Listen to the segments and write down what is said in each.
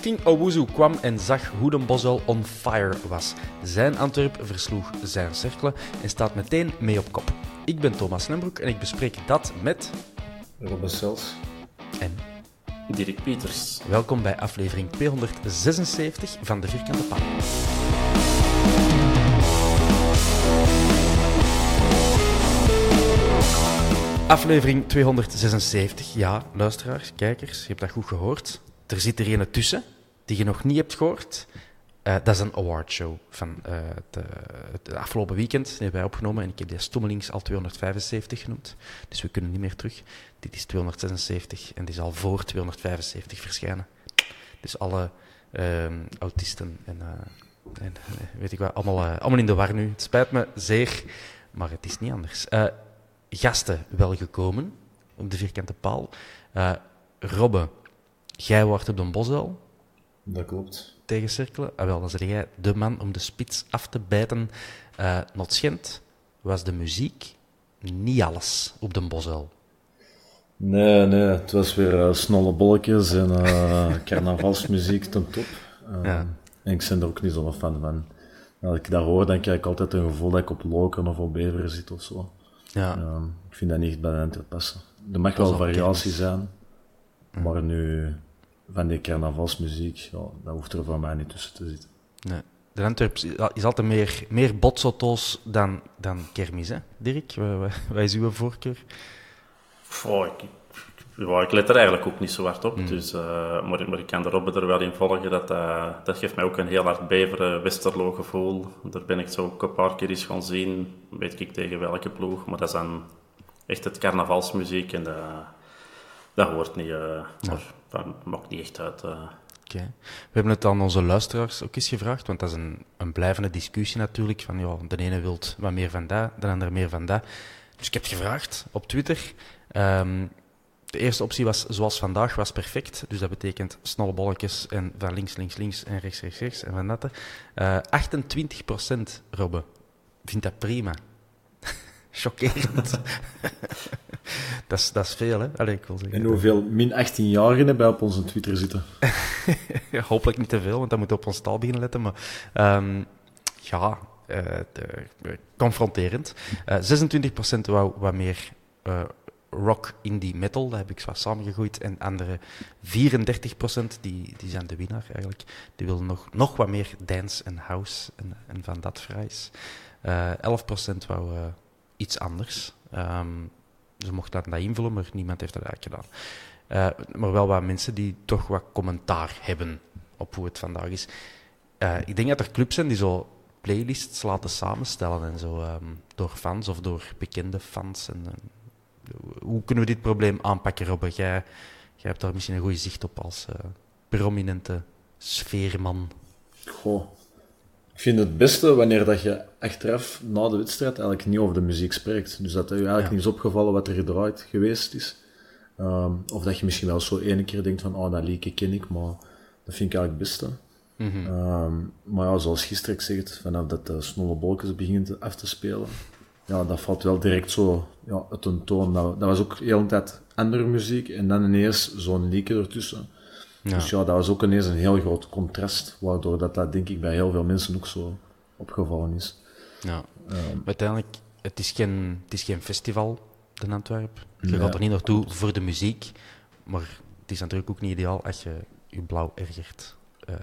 King Owuzu kwam en zag hoe de Boswell on fire was. Zijn Antwerp versloeg zijn cerkelen en staat meteen mee op kop. Ik ben Thomas Lembroek en ik bespreek dat met... Robin Sels. En Dirk Pieters. welkom bij aflevering 276 van de Vierkante Paal. Aflevering 276. Ja, luisteraars, kijkers, je hebt dat goed gehoord. Er zit er een tussen die je nog niet hebt gehoord. Eh, dat is een awardshow van eh, het, afgelopen weekend. Die hebben wij opgenomen en ik heb die stommelings al 275 genoemd. Dus we kunnen niet meer terug. Dit is 276 en die is al voor 275 verschijnen. Dus alle ehm, autisten en, eh, en weet ik wat, allemaal, allemaal in de war nu. Het spijt me zeer, maar het is niet anders. Gasten wel gekomen op de vierkante paal. Robbe, jij wordt op de Boswel Dat klopt. tegen cirkelen. Ah, wel, dan zeg jij de man om de spits af te bijten. Eh Not Schent was de muziek niet alles op de Boswel. Nee, nee, het was weer eh, snolle bolletjes en eh, carnavalsmuziek ten top. Eh, Ja. En ik ben er ook niet zo'n fan van. Als ik dat hoor, dan krijg ik altijd een gevoel dat ik op Lokeren of op Beveren zit of zo. Ja, Eh, ik vind dat niet bij hen te passen. Er mag wel variatie kennis. zijn, maar nu van die carnavalsmuziek, ja, dat hoeft er voor mij niet tussen te zitten. nee. De Antwerps is altijd meer, meer botsauto's dan, dan kermis, hè? Dirk, wat, is uw voorkeur? Oh, ik, ja, ik let er eigenlijk ook niet zo hard op. Dus, eh, maar, maar ik kan de Robbe er wel in volgen. Dat, eh, dat geeft mij ook een heel hard beveren Westerlo gevoel. Daar ben ik zo ook een paar keer eens gaan zien. Weet ik tegen welke ploeg. Maar dat is dan echt het carnavalsmuziek. En dat, dat hoort niet. eh, dat maakt niet echt uit. eh. Oké. We hebben het aan onze luisteraars ook eens gevraagd, want dat is een, een blijvende discussie natuurlijk. Van, ja, de ene wil wat meer van dat, de andere meer van dat. Dus ik heb het gevraagd op Twitter. Ehm, de eerste optie was zoals vandaag, was perfect. Dus dat betekent snolle bolletjes en van links, links, links en rechts, rechts, rechts en van dat. Eh 28% Robbe vindt dat prima. Chockerend. Dat, is, dat is veel, hè? Allee, ik wil zeggen. En hoeveel min 18-jarigen hebben op onze Twitter zitten? Hopelijk niet te veel, want dan moeten we op ons taal beginnen letten. Maar ehm, ja, eh, de- eh, confronterend. Eh 26% wou wat meer eh, rock, indie, metal. Dat heb ik zo samengegooid. En andere 34% die, die zijn de winnaar eigenlijk. Die willen nog, nog wat meer dance en house en, en van dat fraais. Eh 11% wou eh, iets anders. Ehm, ze mochten dat invullen, maar niemand heeft dat eigenlijk gedaan. Eh, maar wel wat mensen die toch wat commentaar hebben op hoe het vandaag is. Eh, ik denk dat er clubs zijn die zo playlists laten samenstellen en zo, ehm, door fans of door bekende fans. En, eh, hoe kunnen we dit probleem aanpakken, Robbe? Jij, jij hebt daar misschien een goede zicht op als prominente sfeerman. Goh. Ik vind het beste wanneer dat je achteraf na de wedstrijd eigenlijk niet over de muziek spreekt. Dus dat je eigenlijk Ja. niet is opgevallen wat er gedraaid geweest is. Ehm, of dat je misschien wel zo ene keer denkt van, oh, dat liedje ken ik, maar dat vind ik eigenlijk het beste. Mhm. Ehm, maar ja, zoals gisteren ik zeg het, vanaf dat de snolle bolletjes beginnen af te spelen, ja, dat valt wel direct zo ja, uit een toon. Dat, dat was ook de hele tijd andere muziek en dan ineens zo'n liedje ertussen. Ja. Dus ja, dat was ook ineens een heel groot contrast, waardoor dat, dat denk ik bij heel veel mensen ook zo opgevallen is. Ja. Ehm, uiteindelijk, het is geen, het is geen festival, de Antwerp. Je Nee, gaat er niet naartoe voor de muziek, maar het is natuurlijk ook niet ideaal als je je blauw ergert. Eh,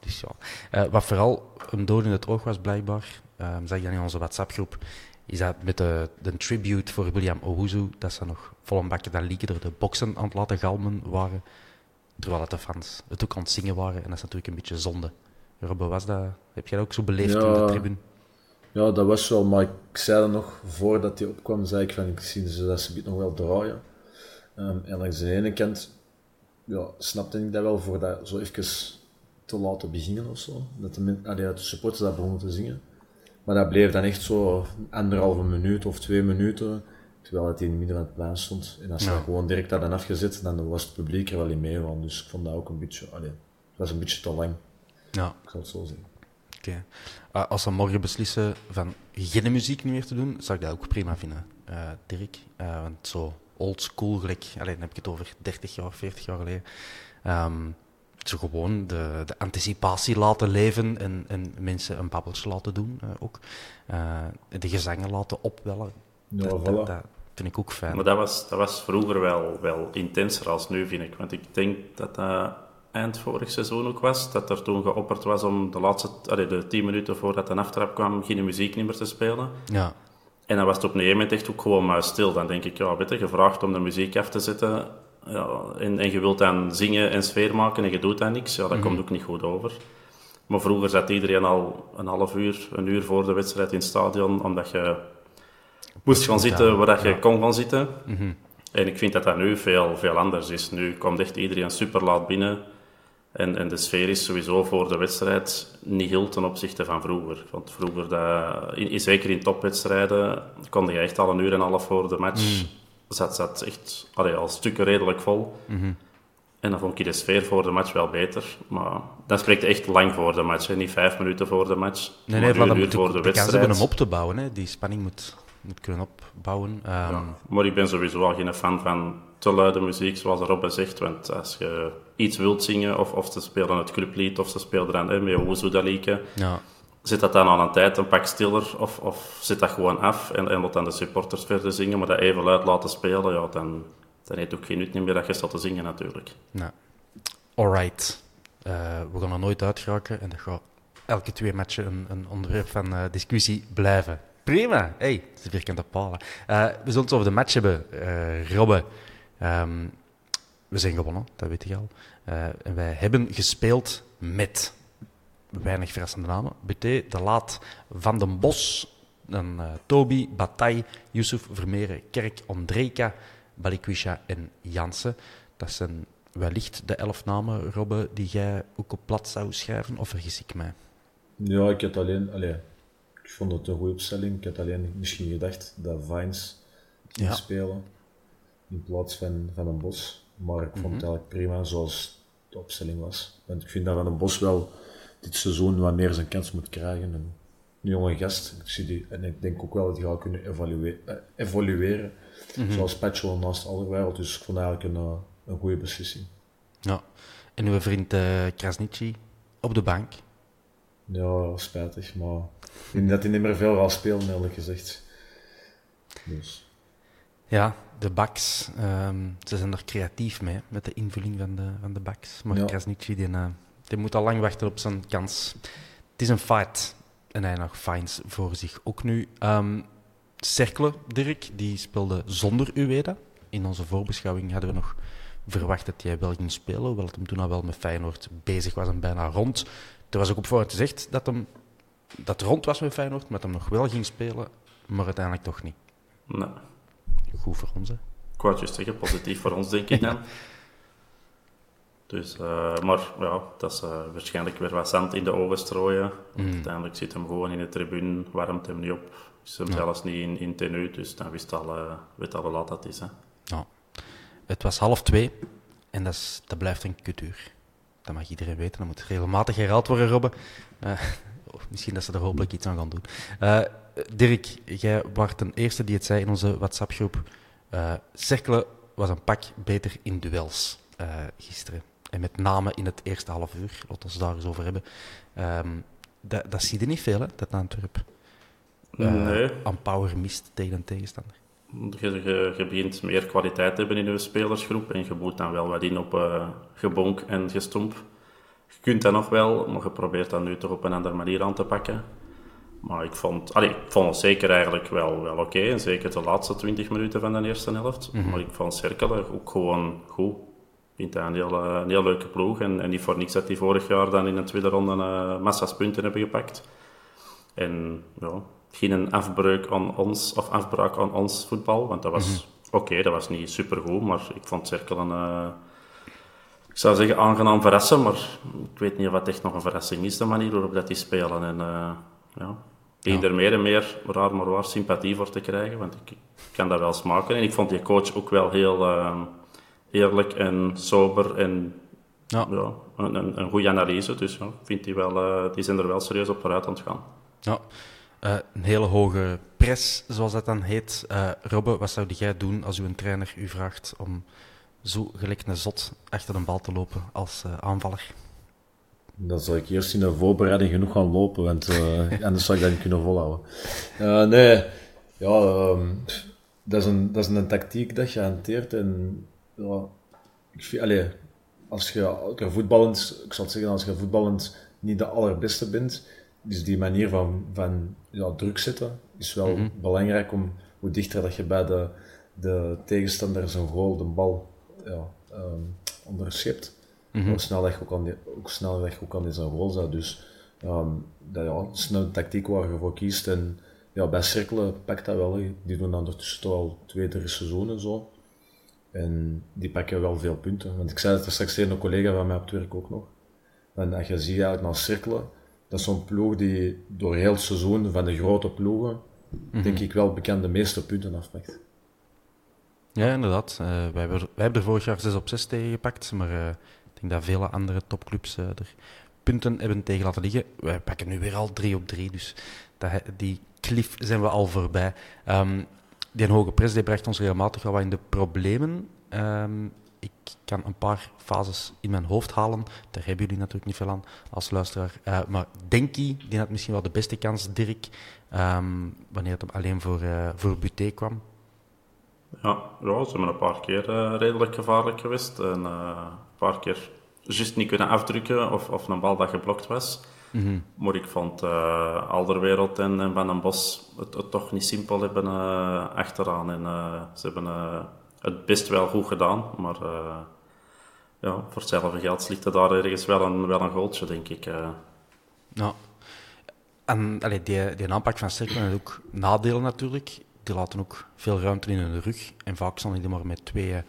dus ja. Eh, wat vooral een dood in het oog was, blijkbaar, eh, zag je dan in onze WhatsApp-groep, is dat met de, de tribute voor William Owuzu, dat ze nog vol een bakje dat door de boksen aan het laten galmen waren, terwijl het de fans het ook aan het zingen waren. En dat is natuurlijk een beetje zonde. Robbe, was dat, heb jij dat ook zo beleefd in de tribune? Ja, dat was wel, maar ik zei dat nog voordat hij opkwam, zei ik van ik zie ze dat ze nog wel draaien. Ehm, en langs de ene kant ja, snapte ik dat wel voor dat zo even te laten beginnen of zo. Dat de, de supporters dat begonnen te zingen. Maar dat bleef dan echt zo anderhalve minuut of twee minuten, terwijl het in het midden van het plein stond. En als ze Ja. dat gewoon direct hadden afgezet, dan was het publiek er wel in mee. Want dus ik vond dat ook een beetje, allee, het was een beetje te lang, Ja. ik zal het zo zeggen. Oké. Ah, als ze morgen beslissen van geen muziek meer te doen, zou ik dat ook prima vinden, eh, Dirk. Eh, want zo old school, gelijk, alleen heb ik het over 30 jaar, 40 jaar geleden. Ehm, zo gewoon de, de anticipatie laten leven en, en mensen een babbeltje laten doen eh, ook. De gezangen laten opwellen. Ja, dat, voilà. dat, dat vind ik ook fijn. Maar dat was, dat was vroeger wel, wel intenser als nu, vind ik. Want ik denk dat dat eind vorig seizoen ook was. Dat er toen geopperd was om de laatste allee, de tien minuten voordat de aftrap kwam, geen muziek niet meer te spelen. Ja, En dan was het op een gegeven moment echt ook gewoon maar stil. Dan denk ik, ja, weet je, gevraagd om de muziek af te zetten. Ja, en, en je wilt dan zingen en sfeer maken en je doet dan niks. Ja, dat komt ook niet goed over. Maar vroeger zat iedereen al een half uur, een uur voor de wedstrijd in het stadion, omdat je moest gaan zitten waar dat je kon gaan zitten. En ik vind dat dat nu veel, veel anders is. Nu komt echt iedereen super laat binnen. En, en de sfeer is sowieso voor de wedstrijd niet heel ten opzichte van vroeger. Want vroeger, dat, in, zeker in topwedstrijden, kon je echt al een uur en een half voor de match. Zat, zat echt allee, al stukken redelijk vol. En dan vond ik de sfeer voor de match wel beter. Maar dan spreekt echt lang voor de match. Hè. Niet vijf minuten voor de match. nee, maar nee, maar een uur voor de de kans wedstrijd. hebben om op te bouwen. Hè. Die spanning moet, moet kunnen opbouwen. Ehm, Ja, maar ik ben sowieso al geen fan van te luide muziek, zoals Robbe zegt. Want als je iets wilt zingen, of, of ze spelen het clublied, of ze spelen dan hè, met dat ja. zit dat dan aan een tijd een pak stiller, of, of zit dat gewoon af en, en dan de supporters verder zingen, maar dat even luid laten spelen, ja, dan, dan heeft het ook geen nut meer dat je staat te zingen natuurlijk. Nou, alright. Eh, we gaan er nooit uit geraken en dat gaat elke twee matchen een, een onderwerp van eh, discussie blijven. Prima. Hey, het is vierkante palen. Eh, we zullen het over de match hebben, eh Robbe. Ehm, we zijn gewonnen, dat weet je al. Eh, en wij hebben gespeeld met weinig verrassende namen. BT, De Laat, Van den Bos, dan, Toby, Bataille, Yusuf Vermeeren, Kerk, Ondrejka, Balikwisha en Jansen. Dat zijn wellicht de elf namen, Robbe, die jij ook op plat zou schrijven, of vergis ik mij? Ja, ik had alleen, allee, ik vond het een goede opstelling. Ik had alleen misschien gedacht dat Vines ging Ja. spelen in plaats van Van een Bos. Maar ik vond Mhm. het eigenlijk prima zoals de opstelling was. Want ik vind dat Van een Bos wel dit seizoen wat meer zijn kans moet krijgen. En een jonge gast, ik zie die, en ik denk ook wel dat hij gaat kunnen eh, evolueren. Mhm. Zoals Patcho naast Alderweireld. Dus ik vond eigenlijk een, eh, een goede beslissing. Ja. En uw vriend eh Krasniqi op de bank. Ja, spijtig, maar ik denk dat hij niet meer veel gaat spelen, eerlijk gezegd. Dus. Ja, de backs. ehm, ze zijn er creatief mee, met de invulling van de, van de backs. Maar Ja. Die, eh, die moet al lang wachten op zijn kans. Het is een fight. En hij nog fines voor zich ook nu. Cercle, Dirk, die speelde zonder Ueda. In onze voorbeschouwing hadden we nog verwacht dat hij wel ging spelen, hoewel het hem toen al wel met Feyenoord bezig was en bijna rond. Er was ook op voorhand gezegd dat hem dat het rond was met Feyenoord, maar dat hem nog wel ging spelen, maar uiteindelijk toch niet. Nee. Goed voor ons, hè. Ik wou het juist zeggen, positief voor ons, denk ik dan. Dus, uh, maar ja, dat is uh, waarschijnlijk weer wat zand in de oven strooien. Mm. Uiteindelijk zit hem gewoon in de tribune, warmt hem niet op. Is hem zelfs niet in, in tenue, dus dan wist al, uh, weet al hoe laat dat is. Hè. Ja. Het was half twee en dat, is, dat blijft een kutuur. Dat mag iedereen weten, dat moet regelmatig herhaald worden, Robben. misschien dat ze er hopelijk iets aan gaan doen. Dirk, jij was de eerste die het zei in onze WhatsApp-groep. cirkelen was een pak beter in duels gisteren. En met name in het eerste half uur, laten we het daar eens over hebben. Um, dat, dat zie je niet veel, hè, dat Antwerp. Uh, nee. Aan power mist tegen een tegenstander. Je, je, je, begint meer kwaliteit te hebben in je spelersgroep en je moet dan wel wat in op uh, gebonk en gestomp. Je kunt dat nog wel, maar je probeert dat nu toch op een andere manier aan te pakken. Maar ik vond, allee, ik vond het zeker eigenlijk wel, wel oké. En zeker de laatste 20 minuten van de eerste helft. Mm -hmm. Maar ik vond Cerkelen ook gewoon goed vind dat een heel, een heel leuke ploeg. En, en niet voor niks dat die vorig jaar dan in de tweede ronde uh, massa's punten hebben gepakt. En ja, geen afbreuk aan ons, of afbraak aan ons voetbal. Want dat was Mhm. oké, okay, dat was niet supergoed. Maar ik vond Cirkelen, uh, ik zou zeggen, aangenaam verrassen. Maar ik weet niet of het echt nog een verrassing is, de manier waarop dat die spelen. En uh, ja, ik ja. er meer en meer, raar maar waar, sympathie voor te krijgen. Want ik, ik kan dat wel smaken. En ik vond die coach ook wel heel uh, eerlijk en sober en Ja. ja, een, een, een goede analyse. Dus ja, vind die, wel, die zijn er wel serieus op vooruit aan het gaan. Ja, uh, een hele hoge press, zoals dat dan heet. Uh, Robbe, wat zou jij doen als uw trainer u vraagt om zo gelijk een zot achter een bal te lopen als uh, aanvaller? Dan zal ik eerst in de voorbereiding genoeg gaan lopen, want anders zou ik dat niet kunnen volhouden. nee, ja, um, dat, is een, dat is een tactiek dat je hanteert en ja, ik vind, allez, als je, je voetballend, ik zal het zeggen, als je voetballend niet de allerbeste bent, is die manier van, van ja, druk zetten is wel Mhm. belangrijk om hoe dichter dat je bij de, de tegenstander zijn goal, de bal, ja, um, onderschept, Mhm. hoe snel dat je ook aan die, ook snel dat je ook aan die zijn goal zet. Dus um, dat, ja, is een tactiek waar je voor kiest. En ja, bij cirkelen pakt dat wel. Die doen dan ondertussen al twee, drie seizoenen zo. En die pakken wel veel punten. Want ik zei het er straks tegen een collega van mij op het werk ook nog. En als je ziet eigenlijk naar cirkelen, dat is zo'n ploeg die door heel het seizoen van de grote ploegen, denk ik wel bekend de meeste punten afpakt. Ja, inderdaad. Uh, wij, hebben, wij hebben er vorig jaar 6 op 6 tegen gepakt, maar uh, ik denk dat vele andere topclubs uh, er punten hebben tegen laten liggen. Wij pakken nu weer al 3 op 3, dus dat, die cliff zijn we al voorbij. Um, die hoge pres die bracht ons regelmatig wel wat in de problemen. Um, ik kan een paar fases in mijn hoofd halen. Daar hebben jullie natuurlijk niet veel aan als luisteraar. Uh, maar Denki, die had misschien wel de beste kans, Dirk, um, wanneer het alleen voor, uh, voor Buté kwam. Ja, ja, ze hebben een paar keer uh, redelijk gevaarlijk geweest. En een paar keer juist niet kunnen afdrukken of, of een bal dat geblokt was. Mm -hmm. Maar ik vond uh, Alderwereld en, en Van den Bos het, het, toch niet simpel hebben uh, achteraan. En uh, ze hebben het best wel goed gedaan, maar ja, voor hetzelfde geld ligt er daar ergens wel een, wel een goaltje, denk ik. Ja. En allee, die, die aanpak van Sterkman heeft ook nadelen natuurlijk. Die laten ook veel ruimte in hun rug. En vaak staan die maar met twee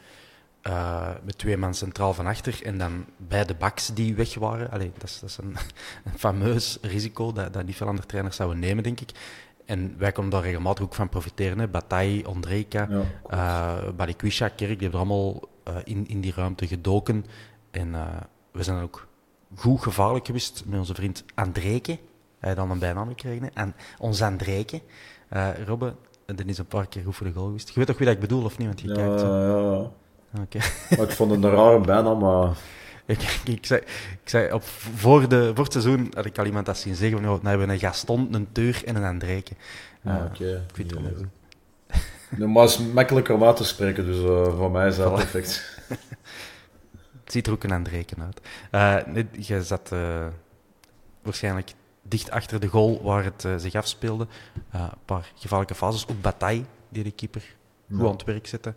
uh, met twee man centraal van achter en dan beide backs die weg waren. Allee, dat is, dat is een, een fameus risico dat, dat niet veel andere trainers zouden nemen, denk ik. En wij konden daar regelmatig ook van profiteren. Hè. Bataille, Ondrejka, ja, uh, Balikwisha, Kerk, die hebben allemaal uh, in, in die ruimte gedoken. En we zijn ook goed gevaarlijk geweest met onze vriend Andreke. Hij dan een bijnaam gekregen. En ons Andreke. Robbe, dat is een paar keer goed voor de goal geweest. Je weet toch wie dat ik bedoel, of niet? Want je ja, kijkt, ja, ja. Okay. Ik vond het een rare bijnaam, maar... ik, ik, zei, ik zei op, voor, de, voor het seizoen had ik al iemand dat zien zeggen van, nou, we hebben een Gaston, een Teur en een Andreke. Uh, ja, okay. Ik vind het wel goed. Nee, maar het is makkelijker om uit te spreken, dus uh, voor mij is dat voilà. perfect. het ziet er ook een Andreke uit. Uh, nee, je zat waarschijnlijk dicht achter de goal waar het zich afspeelde. een paar gevaarlijke fases. Ook Bataille, die de keeper goed ja. aan het werk zette.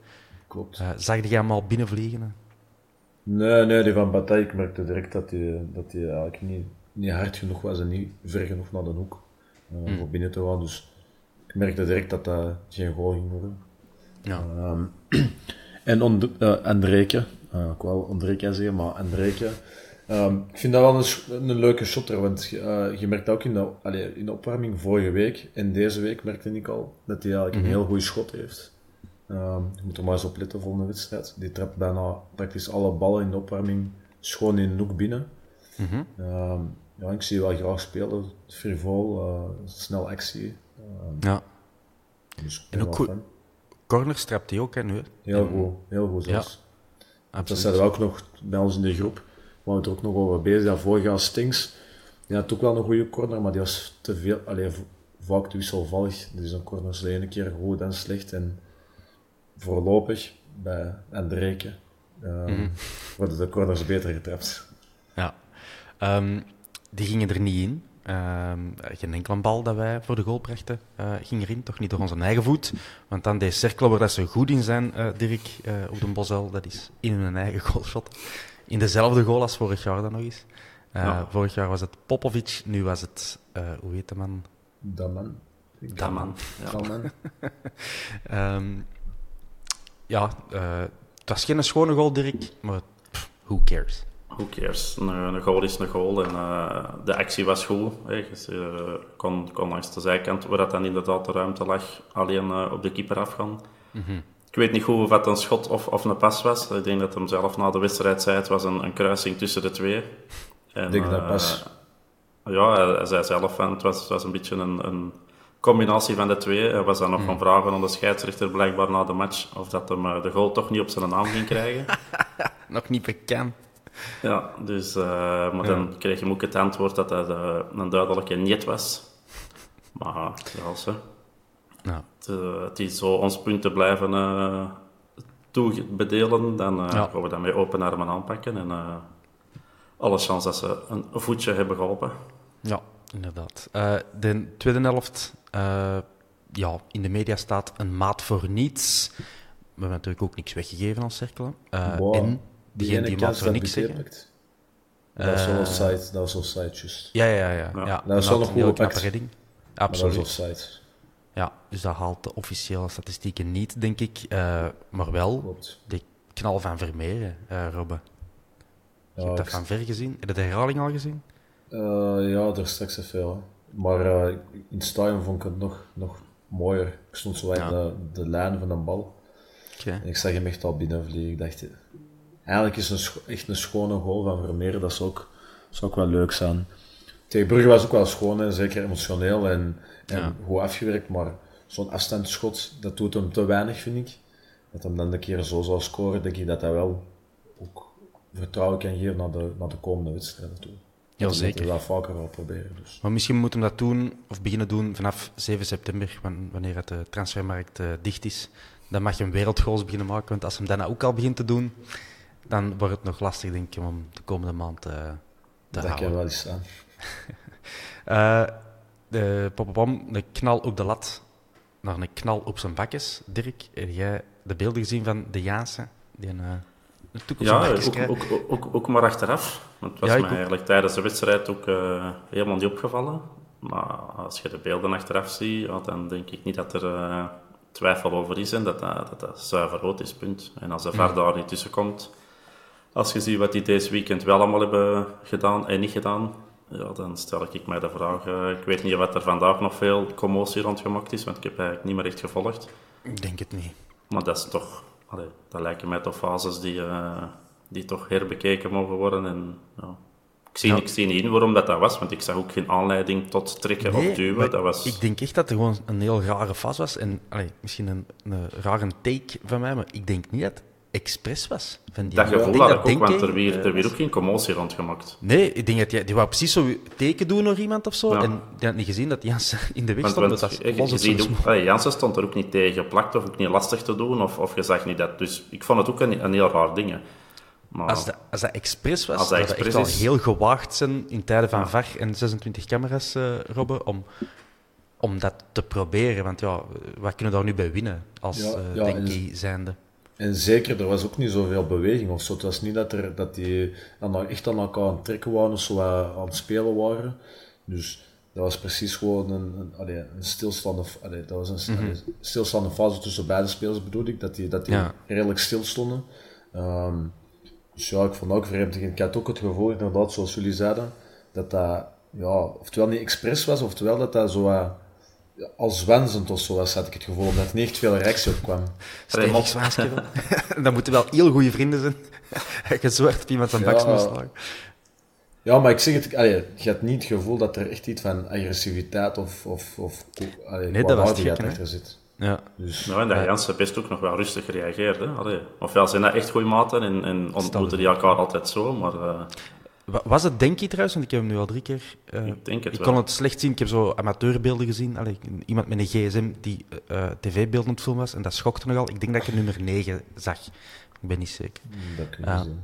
Klopt. Zag je hem al binnenvliegen? Nee, nee, die van Bataille, ik merkte direct dat hij dat die eigenlijk niet, niet hard genoeg was en niet ver genoeg naar de hoek uh, mm. voor binnen te gaan. Dus ik merkte direct dat dat geen goal ging worden. Ja. Um, en uh, Andreke, Uh, ik wou Andreka zeggen, maar Andreka. Um, ik vind dat wel een, een leuke shotter, want uh, je merkt ook in de, allee, in de opwarming vorige week en deze week merkte ik al dat hij eigenlijk een heel goede schot heeft. Um, je moet er maar eens op letten voor een wedstrijd. Die trapt bijna praktisch alle ballen in de opwarming schoon in de hoek binnen. Mhm. um, ja, ik zie wel graag spelen. Frivol, uh, snel actie. ja. Dus En ook goed. Corners trapt hij ook, hè, nu. Heel goed, heel goed zelfs. Dat Absoluut. zeiden we ook nog bij ons in de groep. We waren het er ook nog over bezig. Ja, vorig jaar Stings, die had ook wel een goede corner, maar die was te veel, alleen vaak te wisselvallig. Dus een corner is de ene keer goed en slecht. En voorlopig bij Andreke um, worden de corners beter getrapt. Ja. Um, die gingen er niet in. Um, geen enkele bal dat wij voor de goal brachten uh, ging erin, toch niet door onze eigen voet. Want dan deed Cerkelo, waar ze goed in zijn, uh, Dirk, uh, op de Bosel, dat is in hun eigen goalshot. In dezelfde goal als vorig jaar dan nog eens. Ja. Vorig jaar was het Popovic, nu was het, hoe heet de man? Daman. Daman. Ja. Daman. um, ja, het was geen schone goal, Dirk, maar pff, who cares? Who cares? Een, een, goal is een goal en uh, de actie was goed. Hè. Dus, uh, kon, kon langs de zijkant, waar dat dan inderdaad de ruimte lag, alleen uh, op de keeper afgaan. Mm -hmm. Ik weet niet goed of het een schot of, of een pas was. Ik denk dat hem zelf na de wedstrijd zei, het was een, een kruising tussen de twee. En, ik denk dat pas. Ja, hij, hij, zei zelf van, het was, het was een beetje een, een combinatie van de twee. Was dan nog Hmm. van vragen aan de scheidsrechter blijkbaar na de match of dat hem de goal toch niet op zijn naam ging krijgen. nog niet bekend. Ja, dus, uh, maar ja. dan kreeg je ook het antwoord dat dat uh, een duidelijke niet was. Maar ja, zo. Ja. Het, uh, het is zo ons punten blijven uh, toebedelen, dan Ja. gaan we dat met open armen aanpakken. En alle kans dat ze een voetje hebben geholpen. Ja, inderdaad. De tweede helft, uh, ja, in de media staat een maat voor niets. We hebben natuurlijk ook niks weggegeven als cirkelen. Uh, Wow. En diegenen die ene maat voor niks zeggen. Dat was wel Eh, offside, dat was offside, juist. Ja, ja, ja. ja. Ja. Dat is wel een heel goed knappe gepakt. redding. Absoluut. offside, Ja, dus dat haalt de officiële statistieken niet, denk ik. Uh, maar wel klopt. de knal van Vermeeren, uh, Robbe. Je Ja, hebt dat ik- van ver gezien. Heb je de herhaling al gezien? Eh, ja, daar straks even veel. Maar eh, in het stadion vond ik het nog, nog mooier. Ik stond zo uit Ja. de, de lijn van de bal. En ik zag hem echt al binnenvliegen. Ik dacht, eigenlijk is het een echt een schone goal van Vermeer. Dat zou ook, zou ook wel leuk zijn. Tegen Brugge was ook wel schoon en zeker emotioneel en, en Ja. goed afgewerkt. Maar zo'n afstandsschot, dat doet hem te weinig, vind ik. Dat hem dan een keer zo zou scoren, denk ik dat hij wel ook vertrouwen kan geven naar de, naar de komende wedstrijden toe. Ja, Dat zeker. we dat vaker wel proberen. Dus. Maar misschien moeten we dat doen, of beginnen doen, vanaf 7 september, wan- wanneer het de transfermarkt eh, dicht is. Dan mag je een wereldgoals beginnen maken, want als hem dat nou ook al begint te doen, dan wordt het nog lastig, denk ik, om de komende maand eh, te Dat houden. kan wel eens staan. Eh, de popopom, de knal op de lat, naar een knal op zijn bakjes. Dirk, heb jij de beelden gezien van de Jaanse? Die een, Ja, ook, ook, ook, maar achteraf. Want het was Ja, mij ook. eigenlijk tijdens de wedstrijd ook eh, helemaal niet opgevallen. Maar als je de beelden achteraf ziet, ja, dan denk ik niet dat er eh, twijfel over is en dat dat, dat, dat zuiver rood is, punt. En als de VAR daar niet tussen komt, als je ziet wat die deze weekend wel allemaal hebben gedaan en niet gedaan, ja, dan stel ik mij de vraag. eh, ik weet niet wat er vandaag nog veel commotie rondgemaakt is, want ik heb eigenlijk niet meer echt gevolgd. Ik denk het niet. Maar dat is toch, allee, dat lijken mij toch fases die, eh, die toch herbekeken mogen worden. En, ja. ik, zie, Ja. ik zie niet in waarom dat, dat was, want ik zag ook geen aanleiding tot trekken of duwen. Dat was, Ik denk echt dat er gewoon een heel rare fase was. En allee, misschien een, een rare take van mij, maar ik denk niet dat het expres was. Van die dat denk gevoel had ik ook, Denke, want er werd, eh, er werd ook geen commotie rondgemaakt. Nee, ik denk dat die, die wou precies zo teken doen naar iemand of zo. Ja. En die had niet gezien dat Jans in de weg stond. want dat was je- je ook, Jansen stond er ook niet tegen geplakt of ook niet lastig te doen, of, of je zag niet dat. Dus ik vond het ook een, een heel raar ding. hè. Maar, Als dat, als dat expres was, Als dat zou dat echt expres is- heel gewaagd zijn in tijden van VAR en 26 camera's, eh Robbe, om, om dat te proberen. Want ja, wat kunnen we daar nu bij winnen als Ja, eh ja, Denki zijnde? En zeker, er was ook niet zoveel beweging of zo. Het was niet dat, er, dat die aan, echt aan elkaar aan het trekken waren of zo aan het spelen waren. Dus dat was precies gewoon een, een, allee, een stilstaande, allee, dat was een allee, stilstaande fase tussen beide spelers bedoel ik. Dat die, dat die Ja. redelijk stil stonden. Ehm, Dus ja, ik vond ook vreemd. Ik had ook het gevoel, inderdaad, zoals jullie zeiden, dat dat ja, oftewel niet expres was, oftewel dat dat zo als wensend of zo was, had ik het gevoel, omdat er niet echt veel reactie op kwam. Stevig Dan moeten wel heel goede vrienden zijn. Gezwerd op iemand zijn ja, baks slagen. Ja, maar ik zeg het, allee, je hebt niet het gevoel dat er echt iets van agressiviteit of, of, of allee, nee, dat was gek, achter zit. Ja. Dus, nou, en dat Jansen best ook nog wel rustig? Allee, ofwel zijn dat echt goede maten en, en ontmoeten die elkaar altijd zo, maar... Uh... Was het Denki trouwens? Want ik heb hem nu al drie keer... Uh, ik denk het Ik wel. kon het slecht zien. Ik heb zo amateurbeelden gezien. Allee, iemand met een gsm die uh, tv-beelden aan het filmen was. En dat schokte nogal. Ik denk dat ik nummer 9 zag. Ik ben niet zeker. Dat kun je zien.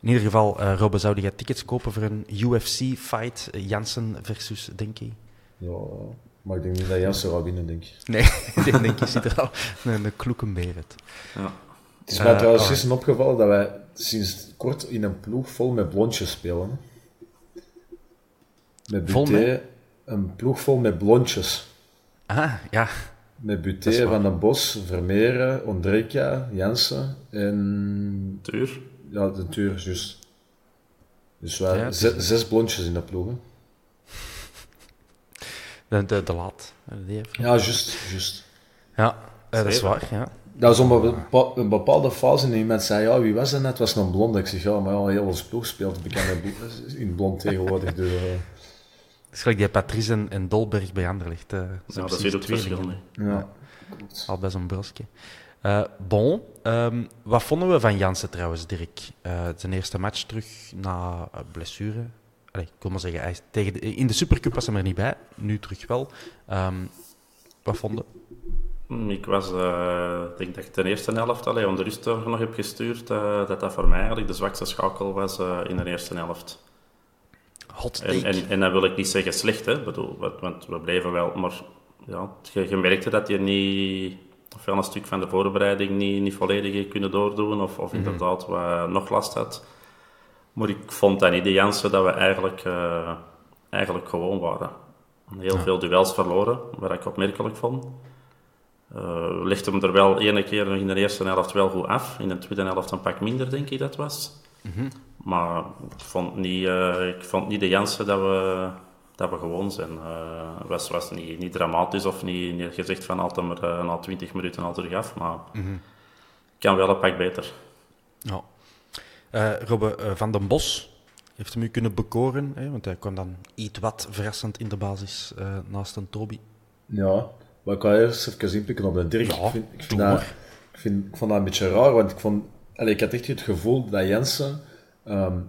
In ieder geval, uh, Robbe, zou je tickets kopen voor een UFC-fight? Jansen versus Denki? Ja, maar ik denk niet dat Jansen gaat winnen, denk ik. Nee, ik denk je ziet er al een, een kloekenbeer uit. Ja. Het is mij uh, trouwens gisteren oh. opgevallen dat wij sinds kort in een ploeg vol met blondjes spelen. Met Buté, een ploeg vol met blondjes. Ah, ja. Met Buté, Van den Bos, Vermeeren, Ondrejka, Jansen en... Tuur. Ja, de Tuur, juist. Dus ja, zes, zes blondjes in de ploeg. Hè. De, de, de laat. Ja, juist, juist. Ja, dat is waar, ja. Dat was op een bepaalde fase en iemand zei, ja, wie was dat net? Het was een blond. Ik zeg, ja, maar ja, heel ons ploeg speelt bekende in blond tegenwoordig. Dus, uh... Het is gelijk die Patrice en, en Dolberg bij Anderlecht. Uh, ja, dat zit ook verschil mee. Ja. Al bij zo'n brosje. Uh, bon, um, wat vonden we van Jansen trouwens, Dirk? Uh, zijn eerste match terug na blessure. Allee, ik wil maar zeggen, hij tegen de, in de Supercup was hij er niet bij, nu terug wel. Um, wat vonden ik was, uh, ik denk dat ik ten eerste helft alleen onder rust nog heb gestuurd, uh, dat dat voor mij eigenlijk de zwakste schakel was uh, in de eerste helft. Hot en, en, en dat wil ik niet zeggen slecht, hè, bedoel, want we bleven wel, maar ja, je, je merkte dat je niet, ofwel een stuk van de voorbereiding niet, niet volledig kunnen doordoen, of, of inderdaad mm -hmm. wat nog last had. Maar ik vond dat niet de Jansen dat we eigenlijk, eigenlijk gewoon waren. Heel ja. veel duels verloren, wat ik opmerkelijk vond. Uh, legde hem er wel ene keer in de eerste helft wel goed af. In de tweede helft een pak minder, denk ik dat was. Mm -hmm. Maar ik vond niet, uh, ik vond niet de Jansen dat we, dat we gewoon zijn. Uh, het was, was niet, niet dramatisch of niet, niet gezegd van altijd maar na 20 minuten al terug af. Maar mm -hmm. kan wel een pak beter. Ja. Robbe van den Bos heeft hem u kunnen bekoren, hè? want hij kwam dan iets wat verrassend in de basis naast een Toby. Ja, maar ik ga eerst even inpikken op de Dirk. Ja, ik, vind, ik, vind dat, ik, vind, ik vond dat een beetje raar, want ik, vond, ik had echt het gevoel dat Jensen, um,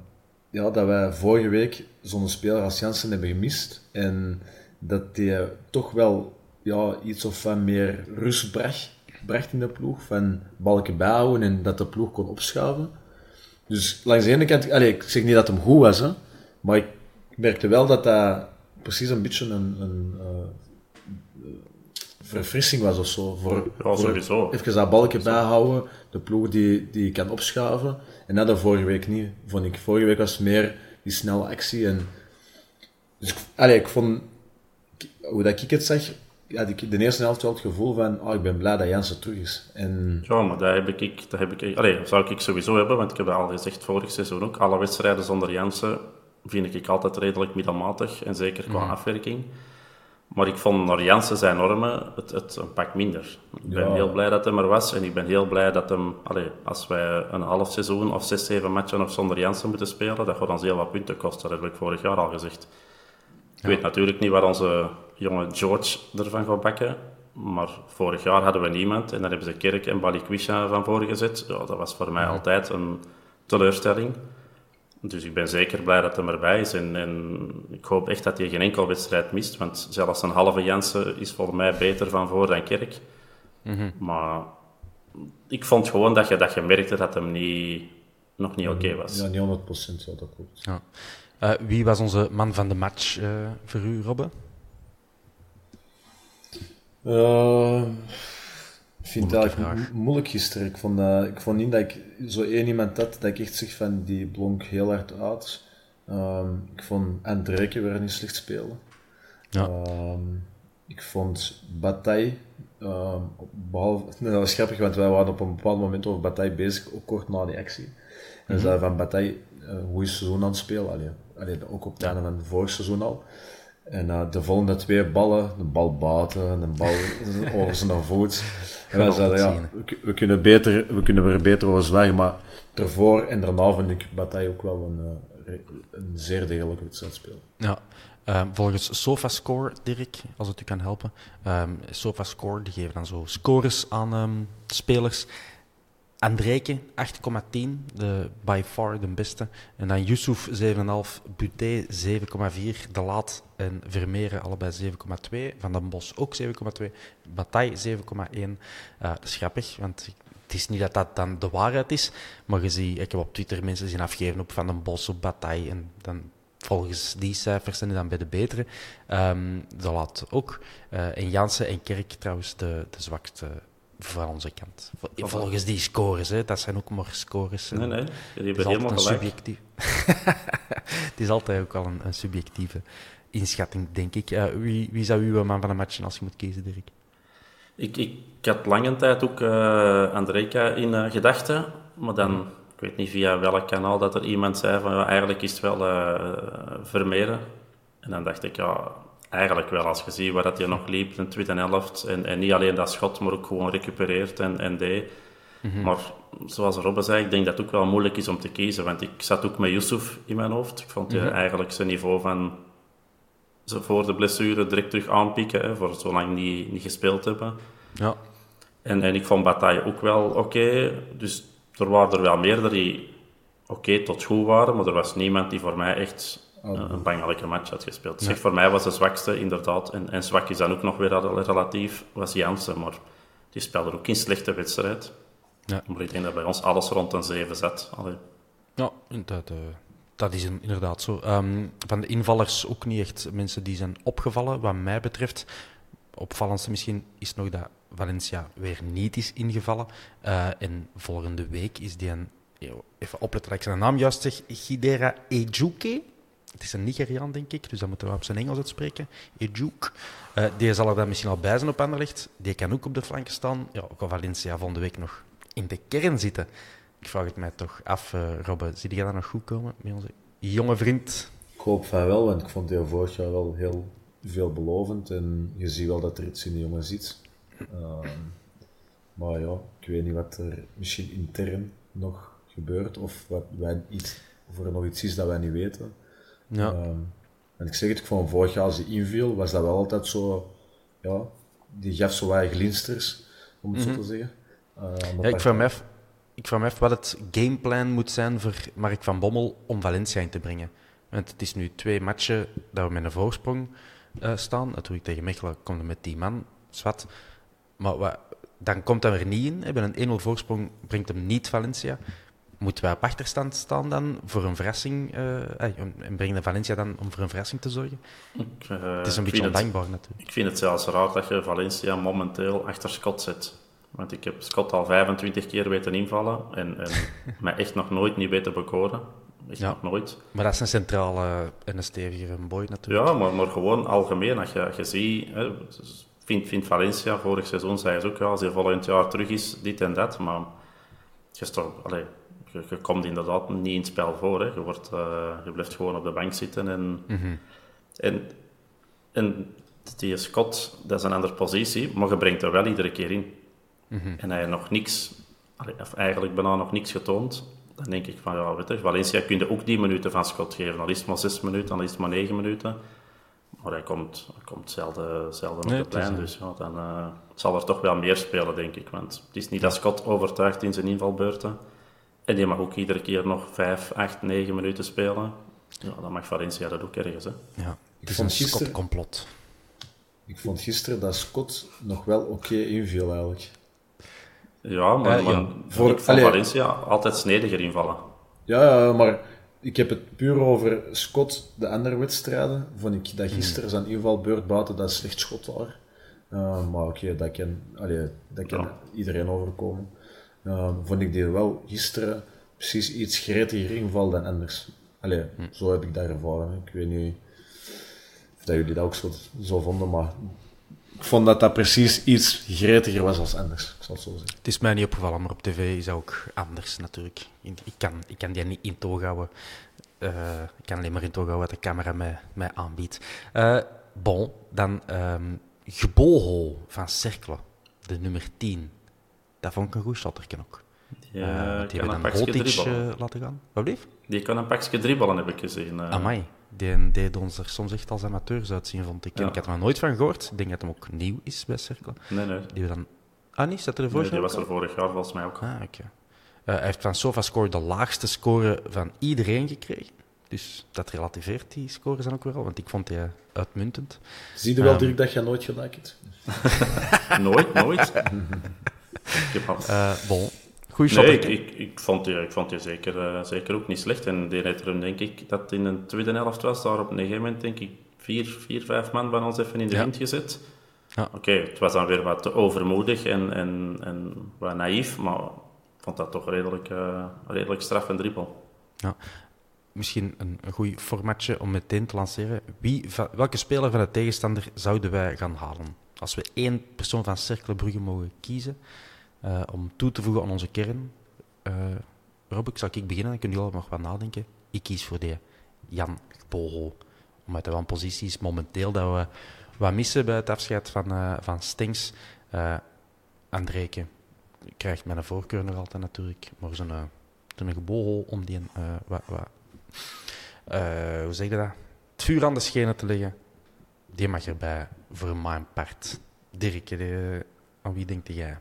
ja, dat wij vorige week zo'n speler als Jensen hebben gemist. En dat hij toch wel ja, iets of van meer rust bracht, bracht in de ploeg. Van balken bijhouden en dat de ploeg kon opschuiven. Dus langs de ene kant, allez, ik zeg niet dat hem goed was, hè, maar ik merkte wel dat dat precies een beetje een, een uh, verfrissing was of zo. Voor, ja, sowieso. Voor even dat balkje bijhouden, de ploeg die, die kan opschuiven. En dat de vorige week niet, vond ik. Vorige week was meer die snelle actie. En, dus ik, vond, hoe dat ik het zag, had ik de eerste helft wel het gevoel van, oh, ik ben blij dat Jansen terug is. En... Ja, maar dat heb ik, dat heb ik, allez, dat zou ik sowieso hebben, want ik heb dat al gezegd vorig seizoen ook. Alle wedstrijden zonder Jansen vind ik altijd redelijk middelmatig, en zeker qua mm. afwerking. Maar ik vond naar Jansen zijn normen het, het een pak minder. Ik ben Ja. heel blij dat hij er was en ik ben heel blij dat hem, allee, als wij een half seizoen of zes, zeven matchen nog zonder Jansen moeten spelen, dat gaat ons heel wat punten kosten. Dat heb ik vorig jaar al gezegd. Ik weet natuurlijk niet waar onze jonge George ervan gaat bakken. Maar vorig jaar hadden we niemand en dan hebben ze Kerk en Balikwisha van voor gezet. Ja, dat was voor mij altijd een teleurstelling. Dus ik ben zeker blij dat hij erbij is. En, en ik hoop echt dat hij geen enkel wedstrijd mist. Want zelfs een halve Jansen is voor mij beter van voor dan Kerk. Maar ik vond gewoon dat je, dat je merkte dat hem niet, nog niet oké was. Ja, niet 100% ja, dat klopt. Ja. Uh, wie was onze man van de match uh, voor u, Robbe? Uh, vind het eigenlijk vraag. moeilijk gisteren. Ik vond, ik vond niet dat ik zo één iemand had dat ik echt zeg van die blonk heel hard uit. Ehm, ik vond Andreke weer niet slecht spelen. Ja. Ehm, ik vond Bataille Ehm, behalve, nee, dat was grappig, want wij waren op een bepaald moment over Bataille bezig, ook kort na die actie. En zeiden van Bataille, uh, hoe is het seizoen aan het spelen? Allee, allee, ook op het einde van het vorige seizoen al. En uh, de volgende twee ballen, de bal buiten, een bal over zijn voet. En wij zeiden, ja, we, we, kunnen beter, we kunnen er beter over zwijgen, maar ervoor en daarna vind ik Bataille ook wel een, uh, een zeer degelijke wedstrijd spelen. Ja, Um, volgens SofaScore, Dirk, als het u kan helpen. Um, SofaScore, die geven dan zo scores aan um, spelers. Andrejke, 8,10, de by far de beste. En dan Yusuf, 7,5. Buté, 7,4. De Laat en Vermeeren, allebei 7,2. Van den Bos ook 7,2. Bataille, 7,1. Uh, grappig, want het is niet dat dat dan de waarheid is. Maar je ziet, ik heb op Twitter mensen zien afgeven op Van den Bos, op Bataille. En dan volgens die cijfers zijn die dan bij de betere. Um, de laat ook. Uh, en Jansen en Kerk trouwens de, de zwakste van onze kant. Volgens die scores, hè. dat zijn ook maar scores. Nee, nee, die hebben helemaal gelijk. Subjectief... het is altijd ook al een, een subjectieve inschatting, denk ik. Uh, wie, wie zou uw man van de match als je moet kiezen, Dirk? Ik, ik, ik had lange tijd ook uh, Andrejka in uh, gedachten, maar dan ik weet niet via welk kanaal dat er iemand zei van ja, eigenlijk is het wel Vermeeren. En dan dacht ik, ja, eigenlijk wel. Als je ziet waar dat hij nog liep, een tweede helft. En, en niet alleen dat schot, maar ook gewoon recupereert en, en deed. Mm Maar zoals Robbe zei, ik denk dat het ook wel moeilijk is om te kiezen. Want ik zat ook met Yusuf in mijn hoofd. Ik vond mm -hmm. eigenlijk zijn niveau van voor de blessure direct terug aanpikken. Hè, voor zolang niet, niet gespeeld hebben. Ja. En, en ik vond Bataille ook wel oké. Okay. Dus er waren er wel meer die oké okay, tot goed waren, maar er was niemand die voor mij echt oh. een bangelijke match had gespeeld. Dus voor mij was de zwakste inderdaad, en, en zwak is dan ook nog weer relatief, was Jansen, maar die speelde ook in slechte wedstrijd. Ja. Maar ik denk dat bij ons alles rond een 7 zat. Allee. Ja, dat, uh, dat is inderdaad zo. Um, van de invallers ook niet echt mensen die zijn opgevallen, wat mij betreft. Opvallendste misschien is nog dat Valencia weer niet is ingevallen. Uh, en volgende week is die een... Even opletten dat ik zijn naam juist zeg. Gidera Ejuke. Het is een Nigeriaan, denk ik, dus dat moeten we op zijn Engels uitspreken. Ejuke. Uh, die zal er dan misschien al bij zijn op Anderlecht. Die kan ook op de flanken staan. Ja, ook al Valencia volgende week nog in de kern zitten. Ik vraag het mij toch af, uh, Robbe. Zie jij daar nog goed komen met onze jonge vriend? Ik hoop van wel, want ik vond die vorig jaar wel heel veelbelovend. En je ziet wel dat er iets in de jongen zit. Uh, maar ja, ik weet niet wat er misschien intern nog gebeurt of wat wij iets, of er nog iets is dat wij niet weten. Ja. Uh, en ik zeg het, ik vond vorig jaar als hij inviel, was dat wel altijd zo, ja, die gaf zo wat glinsters, om het mm -hmm. zo te zeggen. Uh, ja, ik vraag, me af, ik vraag me af wat het gameplan moet zijn voor Mark van Bommel om Valencia in te brengen. Want het is nu twee matchen dat we met een voorsprong uh, staan. Natuurlijk tegen Mechelen komt met die man, zwart. Maar wat, dan komt hij er niet in. Hebben een 1-0 voorsprong brengt hem niet Valencia. Moeten wij op achterstand staan dan voor een verrassing? Uh, en brengen Valencia dan om voor een verrassing te zorgen? Ik, uh, het is een beetje ondankbaar natuurlijk. Ik vind het zelfs raar dat je Valencia momenteel achter Scott zet. Want ik heb Scott al 25 keer weten invallen en, en mij echt nog nooit niet weten bekoren. Echt ja. nog nooit. Maar dat is een centrale en een stevige boy natuurlijk. Ja, maar, maar gewoon algemeen. Als je, als je ziet, hè, vind, vind Valencia, vorig seizoen zei ze ook, ja, als hij volgend jaar terug is, dit en dat. Maar je, je, je, komt inderdaad niet in het spel voor. Hè. Je, wordt, uh, je blijft gewoon op de bank zitten. En, mm -hmm. en, en die Scott, dat is een andere positie, maar je brengt er wel iedere keer in. Mm -hmm. En hij heeft nog niks, of eigenlijk bijna nog niks getoond. Dan denk ik van, ja, weet je, Valencia kun je ook die minuten van Scott geven. Al is het maar zes minuten, al is het maar negen minuten. Maar hij komt, hij komt zelden, zelden nee, op het plein, dus ja, dan uh, zal er toch wel meer spelen, denk ik. Want het is niet dat Scott overtuigt in zijn invalbeurten. En die mag ook iedere keer nog 5, 8, 9 minuten spelen. Ja, dan mag Valencia dat ook ergens. Hè. Ja, het is een Scott-complot. Ik vond gisteren dat Scott nog wel oké okay inviel, eigenlijk. Ja, maar, uh, maar ja. voor Valencia altijd snediger invallen. Ja, maar ik heb het puur over Scott, de andere wedstrijden. Vond ik dat gisteren zijn invalbeurt buiten dat slecht schot was. Uh, maar oké, okay, dat kan, allee, dat kan ja. iedereen overkomen. Uh, vond ik die wel gisteren precies iets gretiger inval dan anders. Allee, hm. zo heb ik dat ervaren. Ik weet niet of dat jullie dat ook zo, zo vonden, maar ik vond dat dat precies iets gretiger was als anders. Ik zal het zo zeggen. Het is mij niet opgevallen, maar op tv is dat ook anders natuurlijk. Ik kan, ik kan die niet in toog houden. Eh, ik kan alleen maar in toog houden wat de camera mij, mij aanbiedt. Eh, bon, dan um, Gebohol van Cercle, de nummer 10. Dat vond ik een goed shotterken ook. Ja, Uh, die kan hebben een dan Hotic eh, laten gaan. Wat bleef? Die kan een pakje dribbelen, heb ik gezien. eh. Amai, die deed ons er soms echt als amateurs uitzien, vond ik. En Ja. Ik had er nog nooit van gehoord. Ik denk dat hem ook nieuw is bij Cercle. Nee, nee. Die we dan... Ah, niet? Zat er ervoor? Nee, die was er vorig jaar volgens mij ook. Ah, oké. Eh, hij heeft van SofaScore de laagste score van iedereen gekregen. Dus dat relativeert die scores dan ook wel, want ik vond die uitmuntend. Zie je wel. Dirk, dat je nooit gelijk hebt? Nooit, nooit. ik heb al... Eh bon, goeie shot. Nee, ik, ik, ik vond die, ik vond die zeker, eh, zeker ook niet slecht. En die heeft er hem, denk ik, dat in een tweede helft was, daar op een gegeven moment, denk ik, vier, vier vijf man van ons even in de wind gezet. Ja. Oké, het was dan weer wat te overmoedig en, en, en wat naïef, maar ik vond dat toch redelijk, eh, redelijk straf en dribbel. Ja. Misschien een, een goed formatje om meteen te lanceren. Wie, welke speler van de tegenstander zouden wij gaan halen? Als we één persoon van Cercle Brugge mogen kiezen eh, om toe te voegen aan onze kern. eh Rob, ik zal ik beginnen, dan kunnen jullie nog wat nadenken. Ik kies voor die Jan Gbohol. Omdat hij wel een positie is momenteel dat we wat missen bij het afscheid van, eh van Stenks. Eh Andreke krijgt mijn voorkeur nog altijd natuurlijk. Maar zo'n zo'n gebohol om die eh, hoe zeg je dat? Het vuur aan de schenen te leggen. Die mag erbij voor mijn part. Dirk, aan wie denkt jij?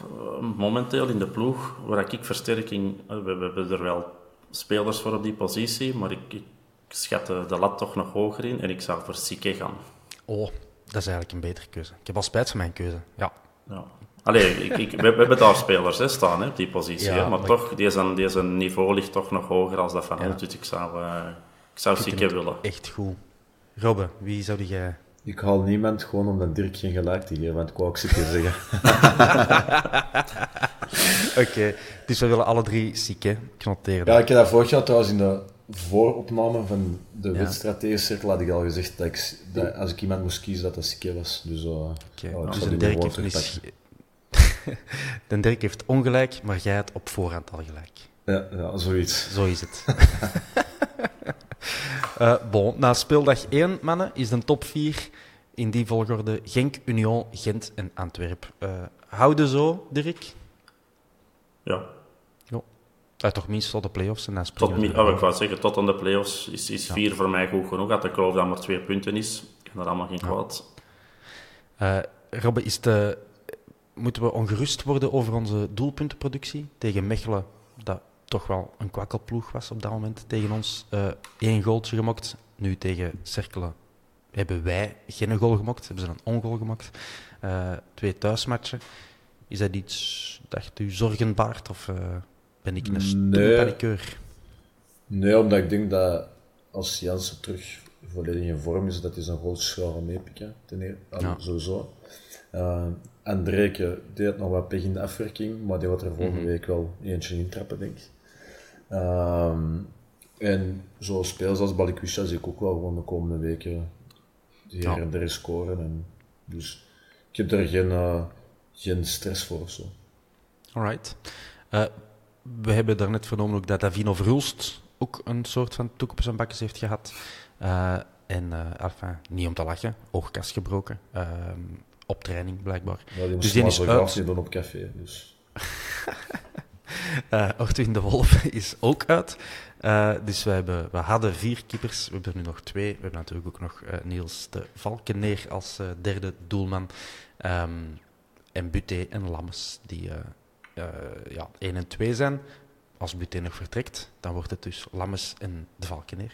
Eh, momenteel in de ploeg, waar ik versterking... eh, We, we hebben er wel spelers voor op die positie, maar ik, ik schat de, de lat toch nog hoger in en ik zou voor Sique gaan. Oh, dat is eigenlijk een betere keuze. Ik heb al spijt van mijn keuze. Ja, Ja. Allee, ik, ik, we, we hebben daar spelers hè, staan, hè, op die positie. Ja, hè, maar, maar- toch, deze, deze niveau ligt toch nog hoger als dat van Ja. ons. Dus ik zou, eh ik zou Sique willen. echt goed. Robbe, wie zou jij... Ik haal niemand gewoon om dat Dirk geen gelijk te geven, want ik wou ook zeker zeggen. Oké, dus we willen alle drie. Ik noteer dat. Ja, ik heb dat vorig jaar trouwens in de vooropname van de Ja. wedstrijd tegen Cirkel had ik al gezegd dat, ik, dat als ik iemand moest kiezen, dat dat Sikke was. Dus, uh, Oké, ja, ik dus een Dirk heeft Dirk heeft ongelijk, maar jij hebt op voorhand al gelijk. Ja, ja, zoiets. Zo is het. Eh bon, na speeldag 1, mannen, is de top 4 in die volgorde Genk, Union, Gent en Antwerp. Eh houden zo, Dirk? Ja. Ja. Uh, toch minstens tot de play-offs en dan Tot, mi- oh, ik wou zeggen, tot aan de play-offs is, is vier voor mij goed genoeg. Dat de kloof dan maar twee punten is, kan dat allemaal geen kwaad. Eh, Robbe, is de, moeten we ongerust worden over onze doelpuntenproductie tegen Mechelen, toch wel een kwakkelploeg was op dat moment tegen ons. Eh Eén goaltje gemokt. Nu tegen Cerkelen hebben wij geen goal gemokt, hebben ze een ongoal gemaakt. Eh, twee thuismatchen. Is dat iets dat u zorgen baart of eh, ben ik een stomme Nee. Nee, omdat ik denk dat als Jansen terug volledig in vorm is, dat hij zijn goals gaan meepikken. Ten ah, Ja. Sowieso. Uh, Andreke deed nog wat pech in de afwerking, maar die wordt er volgende Mhm. week wel eentje intrappen, denk ik. Ehm, en zo spelers als Balikwisha zie ik ook wel gewoon de komende weken hier en daar scoren. En dus ik heb er geen, eh, geen stress voor of zo. Alright. Eh, we hebben daarnet vernomen ook dat Davino Verhulst ook een soort van toek op zijn bakjes heeft gehad. Eh, en, enfin, niet om te lachen, oogkast gebroken. Ehm, op training, blijkbaar. Ja, die dus die is uit. niet doen op café. Dus. Eh Ortwin de Wolf is ook uit. Eh, dus we, hebben, we hadden vier keepers, we hebben er nu nog twee. We hebben natuurlijk ook nog eh, Niels de Valkeneer als derde doelman. Ehm, en Buté en Lammes, die ja, 1 en 2 zijn. Als Buté nog vertrekt, dan wordt het dus Lammes en de Valkeneer.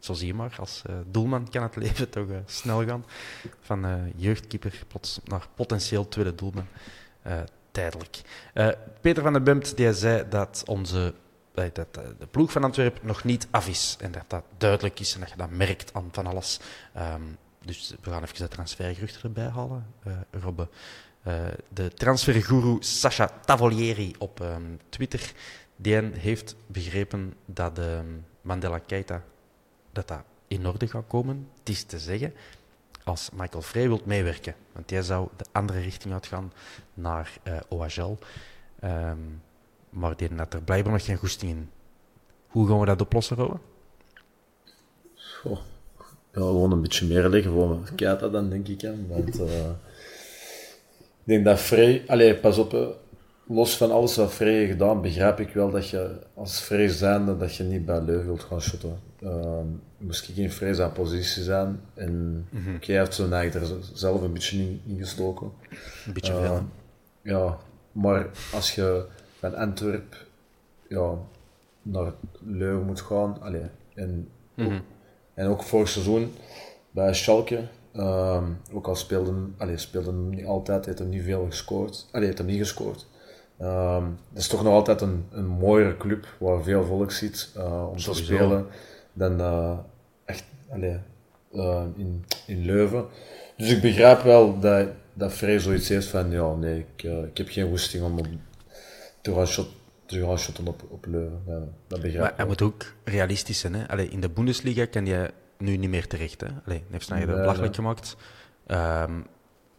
Zo zie je maar, als doelman kan het leven toch snel gaan. Van jeugdkeeper plots naar potentieel tweede doelman. Tijdelijk. Eh, Peter van den Bemt die zei dat, onze, eh, dat eh, de ploeg van Antwerpen nog niet af is. En dat dat duidelijk is en dat je dat merkt aan van alles. Ehm, dus we gaan even de transfergeruchten erbij halen, eh, Robbe. De transferguru Sasha Tavolieri op ehm, Twitter die heeft begrepen dat ehm, Mandela Keita dat dat in orde gaat komen. Het is te zeggen, als Michael Frey wilt meewerken. Want jij zou de andere richting uitgaan naar uh, OHL. Ehm, maar die had er blijkbaar nog geen goesting in. Hoe gaan we dat oplossen, Rowan? Goh. Ja, gewoon een beetje meer liggen voor Keita dan, denk ik. Want uh, ik denk dat Frey... Allee, pas op, los van alles wat Frey heeft gedaan, begrijp ik wel dat je als Frey zijnde, dat je niet bij Leuven wilt gaan shotten. Uh, moest ik in Frey zijn positie zijn. En mm -hmm. hij heeft er zelf een beetje in, in gestoken. Een beetje veel. Uh, ja, maar als je van Antwerp ja, naar Leuven moet gaan, allee, en, mm -hmm. ook, en ook vorig seizoen bij Schalke, uh, ook al speelde, hem niet altijd, heeft hem niet veel gescoord. Allee, heeft hem niet gescoord. Um, het is toch nog altijd een, een mooiere club waar veel volk zit uh, om Sowieso. te spelen dan uh, echt allee, uh, in, in Leuven. Dus ik begrijp wel dat, dat Frey zoiets heeft van ja, nee, ik, ik heb geen woesting om op, te gaan shot, te gaan shotten op, op Leuven. Ja, dat begrijp maar hij moet ook realistisch zijn. Hè? Allee, in de Bundesliga kan je nu niet meer terecht. Hè? Allee, heeft Sneijder nee, belachelijk gemaakt. Um,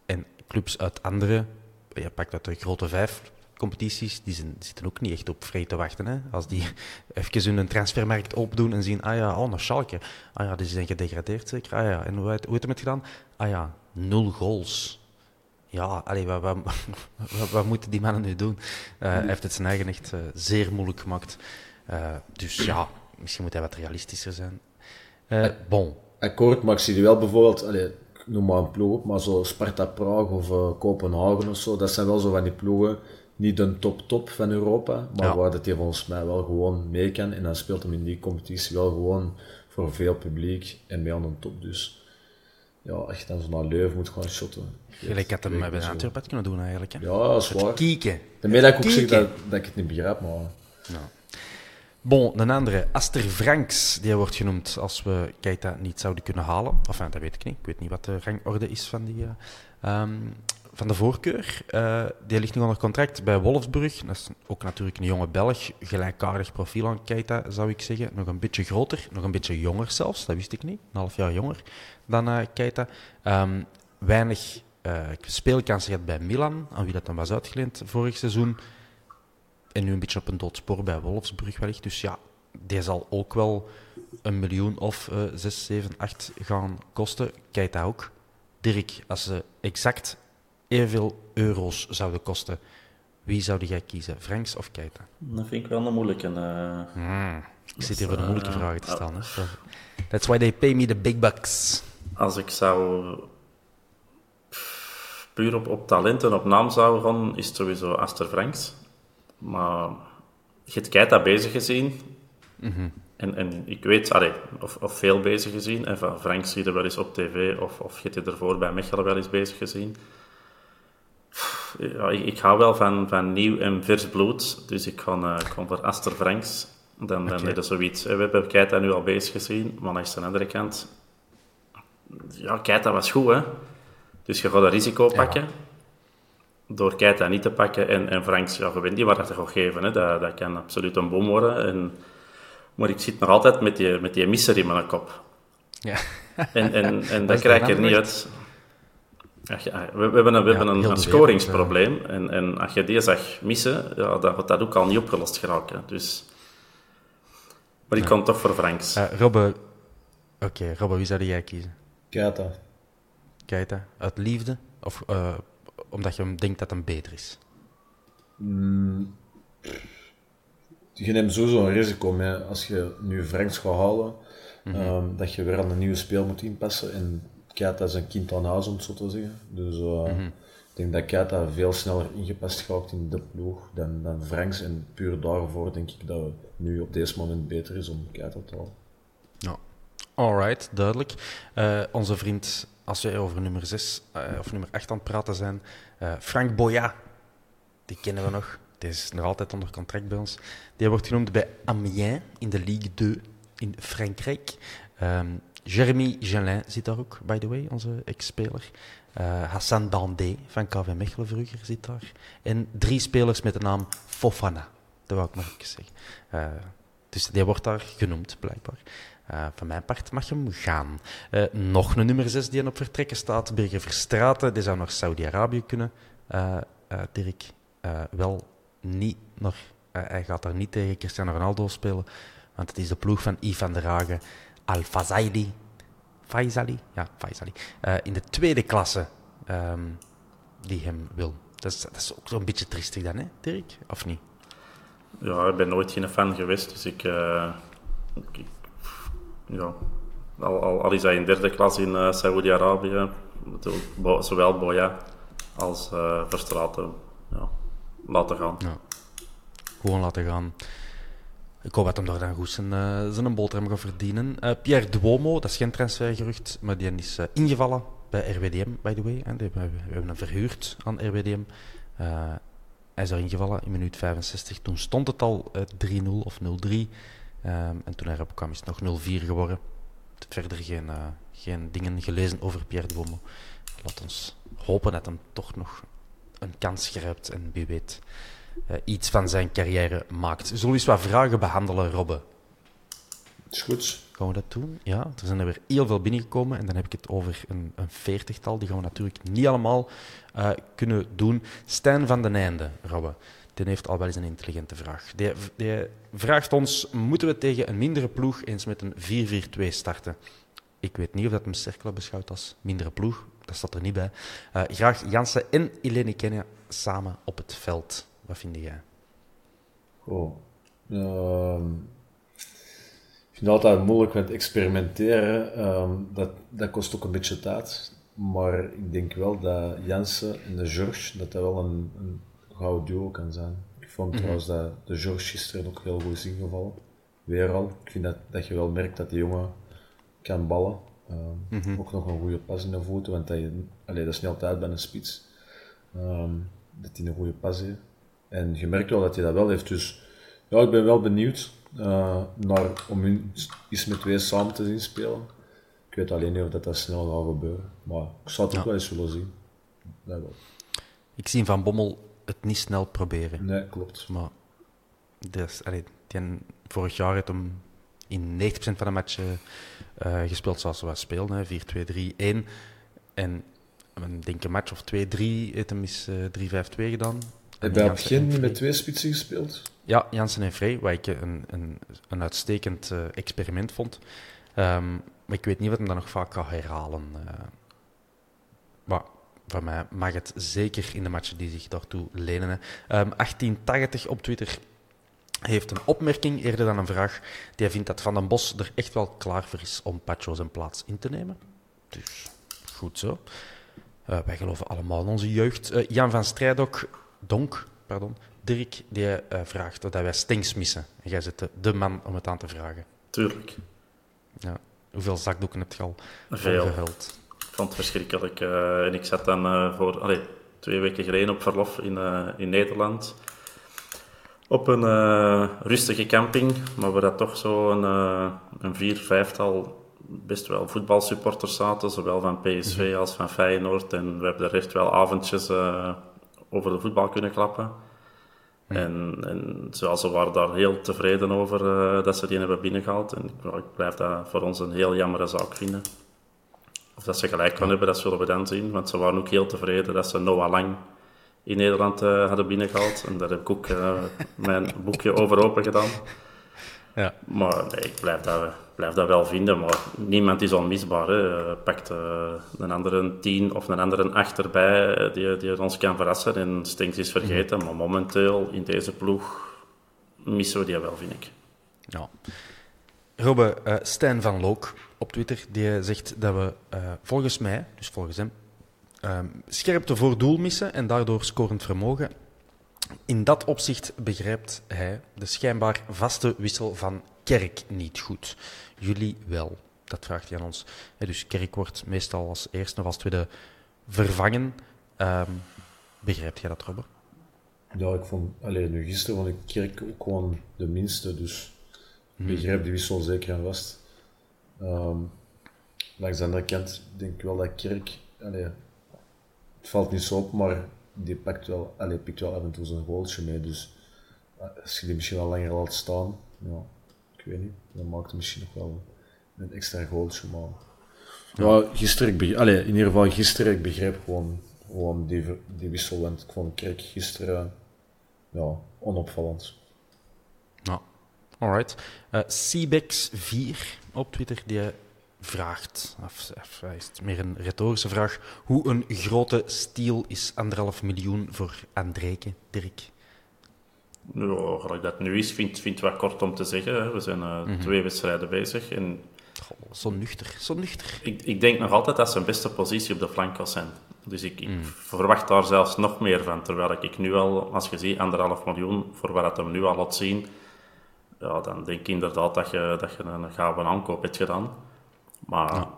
en clubs uit andere, je pakt uit de grote vijf, competities, die, zijn, zitten ook niet echt op vrij te wachten. Hè? Als die even hun transfermarkt opdoen en zien, ah ja, oh, naar Schalke. Ah ja, die zijn gedegradeerd zeker. Ah ja, en hoe, hoe heeft het gedaan? Ah ja, nul goals. Ja, allee, wat, wat, wat, wat moeten die mannen nu doen? Uh, hij heeft het zijn eigen echt uh, zeer moeilijk gemaakt. Uh, dus ja, misschien moet hij wat realistischer zijn. bon. Akkoord, maar ik zie wel bijvoorbeeld, allee, ik noem maar een ploeg op, maar zo Sparta Praag of Kopenhagen of zo, dat zijn wel zo van die ploegen niet de top-top van Europa, maar ja. waar dat hij volgens mij wel gewoon mee kan. En dan speelt hem in die competitie wel gewoon voor veel publiek en mee aan de top. Dus ja, echt dan zo naar Leuven moet gaan shotten. Gelijk had hem bij Antwerpen kunnen doen eigenlijk. Hè? Ja, dat is waar. Kieken. Daarmee dat ik ook zeg dat, dat ik het niet begrijp, maar... Ja. Bon, een andere, Aster Franks, die wordt genoemd als we Keita niet zouden kunnen halen. Enfin, dat weet ik niet. Ik weet niet wat de rangorde is van die, uh, um, van de voorkeur. Uh, die ligt nu onder contract bij Wolfsburg. Dat is ook natuurlijk een jonge Belg. Gelijkaardig profiel aan Keita, zou ik zeggen. Nog een beetje groter, nog een beetje jonger zelfs. Dat wist ik niet. Een half jaar jonger dan uh, Keita. Um, weinig uh, speelkansen gehad bij Milan, aan wie dat dan was uitgeleend vorig seizoen. En nu een beetje op een doodspoor bij Wolfsburg wellicht. Dus ja, die zal ook wel een miljoen of uh, 6, 7, 8 gaan kosten. Keita ook. Dirk, als ze exact evenveel euro's zouden kosten, wie zou jij kiezen? Franks of Keita? Dat vind ik wel een moeilijke. Uh... Mm, ik zit hier voor de moeilijke uh, vragen te stellen. Hè. That's why they pay me the big bucks. Als ik zou puur op, op talent en op naam zou gaan, is het sowieso Aster Franks. Maar je hebt Keita bezig gezien. Mm -hmm. En, en ik weet, allee, of, of veel bezig gezien. En van Franks zie je er wel eens op tv, of, of je hebt ervoor bij Mechelen wel eens bezig gezien ja, ik, ik, hou wel van, van nieuw en vers bloed. Dus ik ga, uh, ik voor Aster Franks. Dan, dan okay. is zoiets. We hebben Keita nu al bezig gezien, maar langs de andere kant... Ja, Keita was goed, hè. Dus je gaat een risico pakken. Ja. Door Keita niet te pakken en, en Franks, ja, je weet niet wat dat gaat geven. Hè. Dat, dat kan absoluut een bom worden. En, maar ik zit nog altijd met die, met die misser in mijn kop. Ja. En, en, en dat krijg ik er niet uit. Ja, we, we, hebben een, we ja, hebben een, een scoringsprobleem. En, en als je die zag missen, ja, dan wordt dat ook al niet opgelost geraken. Dus... Maar ik ja. kan toch voor Franks. Uh, Robbe, oké, okay, Robbe, wie zou jij kiezen? Keita. Keita, uit liefde? Of uh, omdat je denkt dat hem beter is? Mm, je neemt sowieso een risico mee als je nu Franks gaat halen. Mm -hmm. um, dat je weer aan een nieuwe speel moet inpassen. En Keita is een kind aan huis, om het zo te zeggen. Dus uh, mm -hmm. ik denk dat Keita veel sneller ingepast gaat in de ploeg dan, dan Franks. En puur daarvoor denk ik dat het nu op deze moment beter is om Keita te halen. Ja, alright, duidelijk. Uh, onze vriend, als we over nummer 6 uh, of nummer 8 aan het praten zijn, Frank Boya, die kennen we nog. Die is nog altijd onder contract bij ons. Die wordt genoemd bij Amiens in de Ligue 2 in Frankrijk. Um, Jeremy Gelin zit daar ook, by the way, onze ex-speler. Uh, Hassan Dandé van KV Mechelen vroeger zit daar. En drie spelers met de naam Fofana. Dat wou ik maar even zeggen. Uh, dus die wordt daar genoemd, blijkbaar. Uh, van mijn part mag hem gaan. Nog een nummer 6 die op vertrekken staat, Birger Verstraten. Die zou naar Saudi-Arabië kunnen. Dirk, wel niet nog. hij gaat daar niet tegen Cristiano Ronaldo spelen, want het is de ploeg van Ivan Hagen. Al-Fazaili. Faisali? Ja, Faisali. in de tweede klasse um, die hem wil. Dat is, dat is ook zo'n beetje triestig dan, hè, Dirk? Of niet? Ja, ik ben nooit geen fan geweest, dus ik... ik ja, al, al, al, is hij in derde klas in uh, Saoedi-Arabië, zowel Boya als Verstraten ja, laten gaan. Ja. Gewoon laten gaan. Ik hoop dat hem daar dan goed zijn, uh, zijn boterham gaat verdienen. Uh, Pierre Duomo, dat is geen transfergerucht, maar die is uh, ingevallen bij RWDM, by the way. Hè. We, hebben hem verhuurd aan RWDM. hij is er ingevallen in minuut 65. Toen stond het al 3-0 of 0-3. Um, en toen hij erop kwam is het nog 0-4 geworden. Verder geen, geen dingen gelezen over Pierre de Bomo. Laat ons hopen dat hem toch nog een kans grijpt en wie weet uh, iets van zijn carrière maakt. Zullen we eens wat vragen behandelen, Robbe? Is goed. Gaan we dat doen? Ja, er zijn er weer heel veel binnengekomen en dan heb ik het over een, een veertigtal. Die gaan we natuurlijk niet allemaal uh, kunnen doen. Stijn van den Einde, Robbe. Die heeft al wel eens een intelligente vraag. Die, die vraagt ons: moeten we tegen een mindere ploeg eens met een 4-4-2 starten? Ik weet niet of dat hem Cercle beschouwt als mindere ploeg. Dat staat er niet bij. Uh, graag Jansen en Eleni kennen samen op het veld. Wat vind jij? Oh. Uh, ik vind het altijd moeilijk met experimenteren. Uh, dat, dat kost ook een beetje tijd. Maar ik denk wel dat Jansen en de George, dat dat wel een, een gouden duo kan zijn. Ik vond mm trouwens dat de George gisteren ook heel goed is ingevallen. Weer al. Ik vind dat, dat je wel merkt dat die jongen kan ballen. Um, Ook nog een goede pas in de voeten, want hij, allee, dat is niet altijd bij een spits. Um, dat hij een goede pas heeft. En je merkt wel dat hij dat wel heeft. Dus ja, ik ben wel benieuwd uh, naar, om hun eens met twee samen te zien spelen. Ik weet alleen niet of dat, dat snel gaat gebeuren. Maar ik zou het ook wel eens willen zien. Dat wel. Ik zie Van Bommel het niet snel proberen. Nee, klopt. Maar dus, allee, die, vorig jaar heeft hem in 90% van de matchen uh, gespeeld zoals we speelden, 4-2-3-1. En ik denk een match of 2-3 heeft hem is uh, 3-5-2 gedaan. Heb je op het begin met twee spitsen gespeeld? Ja, Jansen en Vrij, wat ik een, een, een uitstekend uh, experiment vond. Um, maar ik weet niet wat hem dan nog vaak gaat herhalen. Uh, maar van mij mag het zeker in de matchen die zich daartoe lenen. Um, ehm, 1880 op Twitter heeft een opmerking eerder dan een vraag. Die vindt dat Van den Bos er echt wel klaar voor is om Pacho zijn plaats in te nemen. Dus goed zo. Uh, wij geloven allemaal in onze jeugd. Uh, Jan van Strijdok, Donk, pardon, Dirk, die uh, vraagt dat wij Stings missen. En jij zit de man om het aan te vragen. Tuurlijk. Ja. Hoeveel zakdoeken heb je al Veel. gehuld? Ik vond het verschrikkelijk. Uh, en ik zat dan uh, voor allee, twee weken geleden op verlof in, in Nederland. Op een rustige camping, maar we dat toch zo een, een vier, vijftal best wel voetbalsupporters zaten, zowel van PSV mhm. als van Feyenoord. En we hebben er echt wel avondjes over de voetbal kunnen klappen. En, en zoals ze waren daar heel tevreden over dat ze die hebben binnengehaald. En ik, ik blijf dat voor ons een heel jammere zaak vinden. Of dat ze gelijk kan hebben, dat zullen we dan zien. Want ze waren ook heel tevreden dat ze Noah Lang in Nederland uh, hadden binnengehaald. En daar heb ik ook uh, mijn boekje over open gedaan. Ja. Maar nee, ik blijf dat, blijf dat wel vinden. Maar niemand is onmisbaar. Hè. Uh, pakt een andere tien of een andere acht erbij die, die ons kan verrassen. En Stinks is vergeten. Mhm. Maar momenteel in deze ploeg missen we die wel, vind ik. Ja. Robbe, Stijn van Look op Twitter, die zegt dat we uh, volgens mij, dus volgens hem, uh, scherpte voor doel missen en daardoor scorend vermogen. In dat opzicht begrijpt hij de schijnbaar vaste wissel van Kerk niet goed. Jullie wel. Dat vraagt hij aan ons. dus Kerk wordt meestal als eerste of als tweede vervangen. Um, begrijpt jij dat, Robert? Ja, ik vond, alleen nu gisteren vond ik Kerk ook gewoon de minste, dus ik hmm. begrijp die wissel zeker en vast. Um, langs de andere kant denk ik wel dat Kerk, allee, het valt niet zo op, maar die pakt wel, allee, pikt wel af en toe zijn goaltje mee. Dus als je die misschien wel langer laat staan, ja, ik weet niet, dan maakt het misschien nog wel een extra goaltje. Maar ja, gisteren, ik allee, in ieder geval gisteren, ik begreep gewoon, gewoon die, die wissel. Want ik vond Kerk gisteren ja, onopvallend. Ja, alright. Uh, Cbex4 op Twitter, die vraagt, of, of is het meer een retorische vraag, hoe een grote steal is anderhalf miljoen voor Andreke, Dirk? Ja, gelijk dat nu is, vind ik wat kort om te zeggen. We zijn uh, mm -hmm. twee wedstrijden bezig en Goh, zo nuchter, zo nuchter. Ik, ik, denk nog altijd dat zijn beste positie op de flank kan zijn. Dus ik, ik mm. verwacht daar zelfs nog meer van. Terwijl ik nu al, als je ziet, anderhalf miljoen voor wat het hem nu al laat zien, ja, dan denk ik inderdaad dat je, dat je een gave aankoop hebt gedaan. Maar ja,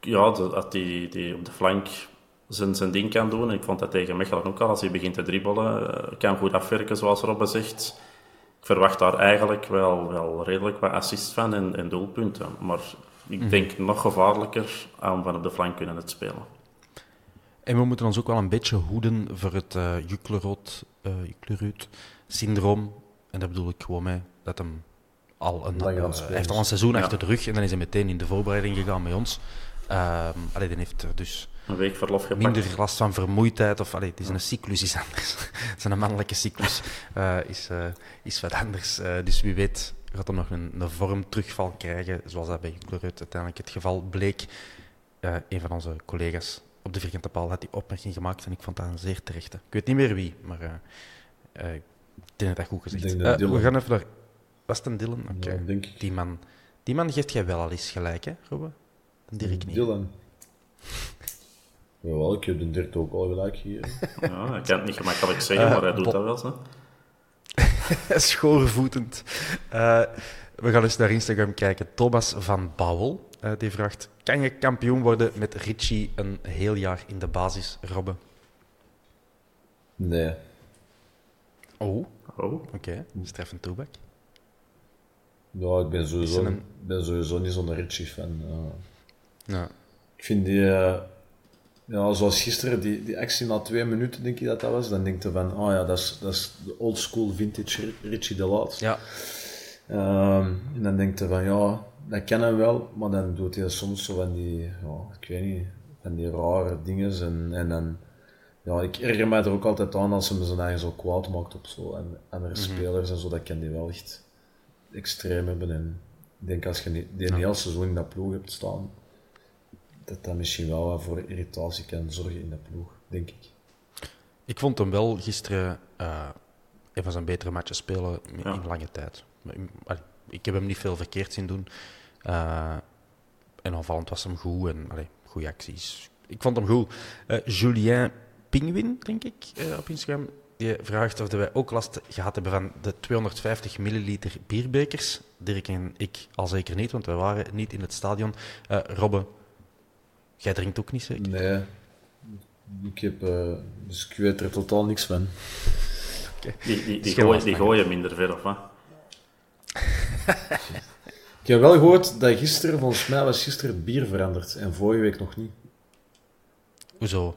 ja dat die, die op de flank zijn, zijn ding kan doen. Ik vond dat tegen Mechelen ook al, als hij begint te dribbelen, kan goed afwerken, zoals Robbe zegt ik verwacht daar eigenlijk wel, wel redelijk wat assists van en, en doelpunten. Maar ik mm. denk nog gevaarlijker aan van op de flank kunnen het spelen. En we moeten ons ook wel een beetje hoeden voor het uh, Juklerud-syndroom. en dat bedoel ik gewoon mee dat hem al een, uh, heeft al een seizoen ja. achter de rug en dan is hij meteen in de voorbereiding gegaan met ons. Uh, allee, dan heeft er dus een week verlof gepakt. Minder last van vermoeidheid. Of, allee, het is een cyclus, is anders. het is een mannelijke cyclus, uh, is, uh, is wat anders. Uh, dus wie weet gaat er nog een, een vormterugval krijgen, zoals dat bij Juklerud uiteindelijk het geval bleek. een van onze collega's op de vierkante paal had die opmerking gemaakt en ik vond dat een zeer terechte. Ik weet niet meer wie, maar ik denk dat dat goed gezegd we gaan even naar... Was het een Dylan? Okay. Ja, die, man, die man geeft jij wel al eens gelijk, hè, Robbe? Dirk niet. Dylan. Jawel, ik heb de Dirk ook al gelijk hier. Ja, hij kan het niet gemakkelijk zeggen, maar hij doet dat wel. Zo. Schoorvoetend. Uh, we gaan eens naar Instagram kijken. Thomas van Bouwel uh, die vraagt: Kan je kampioen worden met Richie een heel jaar in de basis, Robben? Nee. Oh, oh. oké. Okay. Stefan Toebak. Ja, ik ben sowieso, een... ben sowieso niet zo'n Richie-fan. Uh, ja. Ik vind die ja, zoals gisteren, die, die actie na twee minuten, denk ik dat dat was. Dan denk je van, oh ja, dat is, dat is de old school vintage Richie de Laat. Ja. Um, en dan denk je van, ja, dat kan hij wel, maar dan doet hij soms zo van die, ja, ik weet niet, van die rare dingen. En, en dan, ja, ik erger mij er ook altijd aan als hij me zijn eigen zo kwaad maakt op zo. En andere mm -hmm. spelers en zo, dat kan die wel echt extreem hebben. En ik denk als je die, ja. hele seizoen in dat ploeg hebt staan, dat dat misschien wel wat voor irritatie kan zorgen in de ploeg, denk ik. Ik vond hem wel gisteren uh, een van zijn betere matches spelen in, ja. lange tijd. Ik heb hem niet veel verkeerd zien doen. Uh, en aanvallend was hem goed en allee, goede acties. Ik vond hem goed. Uh, Julien Pinguin, denk ik, op Instagram, die vraagt of wij ook last gehad hebben van de 250 milliliter bierbekers. Dirk en ik al zeker niet, want wij waren niet in het stadion. Robbe, Jij drinkt ook niet zeker? Nee. Ik heb, uh, dus ik weet er totaal niks van. Okay. Die, die, die, gooi, die gooien minder ver, of wat? ik heb wel gehoord dat gisteren, volgens mij was gisteren het bier veranderd en vorige week nog niet. Hoezo?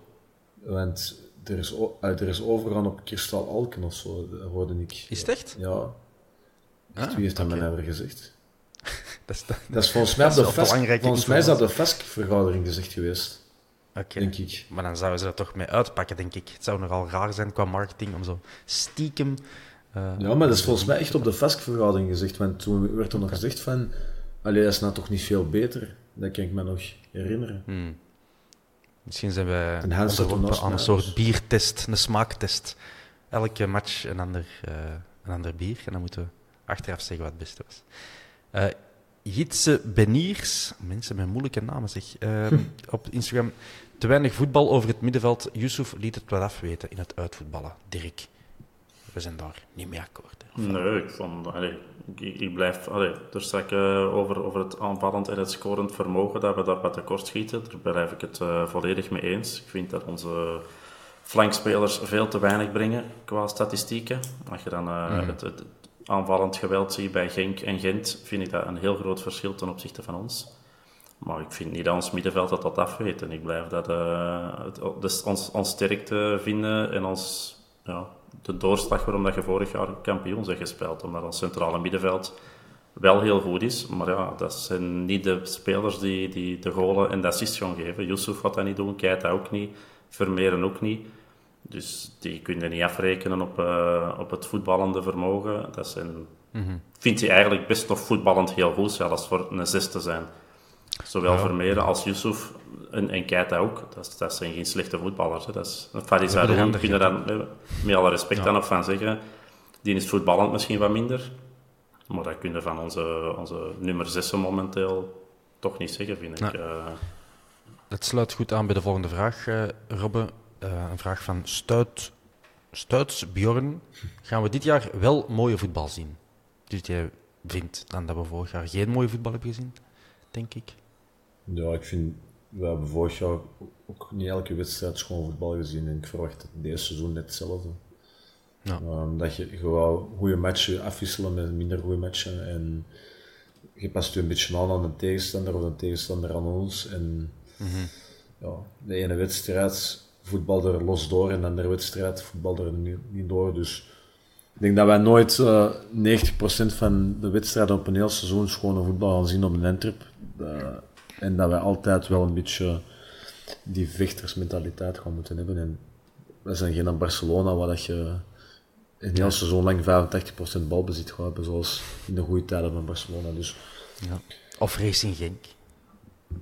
Want er is, er is overgaan op kristal alken of zo, dat hoorde ik. Is het echt? Ja. Ah, Wie heeft dat okay. mij ever gezegd? dat, is, dat, dat is volgens mij, dat de vast, volgens mij is dat de FESC-vergadering gezegd geweest. Okay. Denk ik. Maar dan zouden ze er toch mee uitpakken, denk ik. Het zou nogal raar zijn qua marketing om zo stiekem. Uh, ja, maar dat is volgens mij echt op de FESC-vergadering gezegd. Want toen werd er nog gezegd van. Allee, dat is nou toch niet veel beter. Dat kan ik me nog herinneren. Hmm. Misschien zijn we onderworpen aan een soort biertest, een smaaktest. Elke match een ander, uh, een ander bier. En dan moeten we achteraf zeggen wat het beste was. Uh, Jitse Beniers, mensen met moeilijke namen zeg, uh, op Instagram. Te weinig voetbal over het middenveld. Yusuf liet het wel afweten in het uitvoetballen. Dirk, we zijn daar niet mee akkoord. Hè? Nee, ik, vond, allee, ik, ik, blijf allee, er straks uh, over, over het aanvallend en het scorend vermogen, dat we daar wat tekort schieten. Daar blijf ik het uh, volledig mee eens. Ik vind dat onze flankspelers veel te weinig brengen qua statistieken. Als je dan mm. het, het, aanvallend geweld zie bij Genk en Gent, vind ik dat een heel groot verschil ten opzichte van ons. Maar ik vind niet dat ons middenveld dat dat afweet. En ik blijf dat uh, het, dus ons, ons sterkte vinden en ons, ja, de doorslag waarom dat je vorig jaar kampioen bent gespeeld. Omdat ons centrale middenveld wel heel goed is. Maar ja, dat zijn niet de spelers die, die de golen en de assists gaan geven. Yusuf gaat dat niet doen, Keita ook niet, Vermeeren ook niet. Dus die kun je niet afrekenen op, uh, op het voetballende vermogen. Dat zijn, mm Vindt hij eigenlijk best nog voetballend heel goed, zelfs voor een zes te zijn. Zowel ja. Vermeeren als Yusuf en, en Keita ook. Dat, dat zijn geen slechte voetballers. Hè. Dat is, Faris Haroun kun je dan met alle respect ja. dan nog van zeggen. Die is voetballend misschien wat minder. Maar dat kun je van onze, onze nummer 6 momenteel toch niet zeggen, vind ik. Dat sluit goed aan bij de volgende vraag, uh, Robbe. Uh, een vraag van Stuit, Stuits Bjorn. Gaan we dit jaar wel mooie voetbal zien? Dus jij vindt dan dat we vorig jaar geen mooie voetbal hebben gezien, denk ik? Ja, ik vind... We hebben vorig jaar ook niet elke wedstrijd schoon voetbal gezien. En ik verwacht het deze seizoen net hetzelfde. Ja. Um, dat je gewoon goede matchen afwisselen met minder goede matchen. En je past je een beetje aan aan de tegenstander of de tegenstander aan ons. En mm -hmm. ja, de ene wedstrijd voetbal er los door en de andere wedstrijd voetbal er niet, niet door. Dus ik denk dat wij nooit uh, 90% van de wedstrijden op een heel seizoen schone voetbal gaan zien op een. Uh, en dat wij altijd wel een beetje die vechtersmentaliteit gaan moeten hebben. En wij zijn geen Barcelona waar dat je een heel seizoen lang 85% balbezit gaat hebben, zoals in de goede tijden van Barcelona. Dus, ja. Of Racing Genk.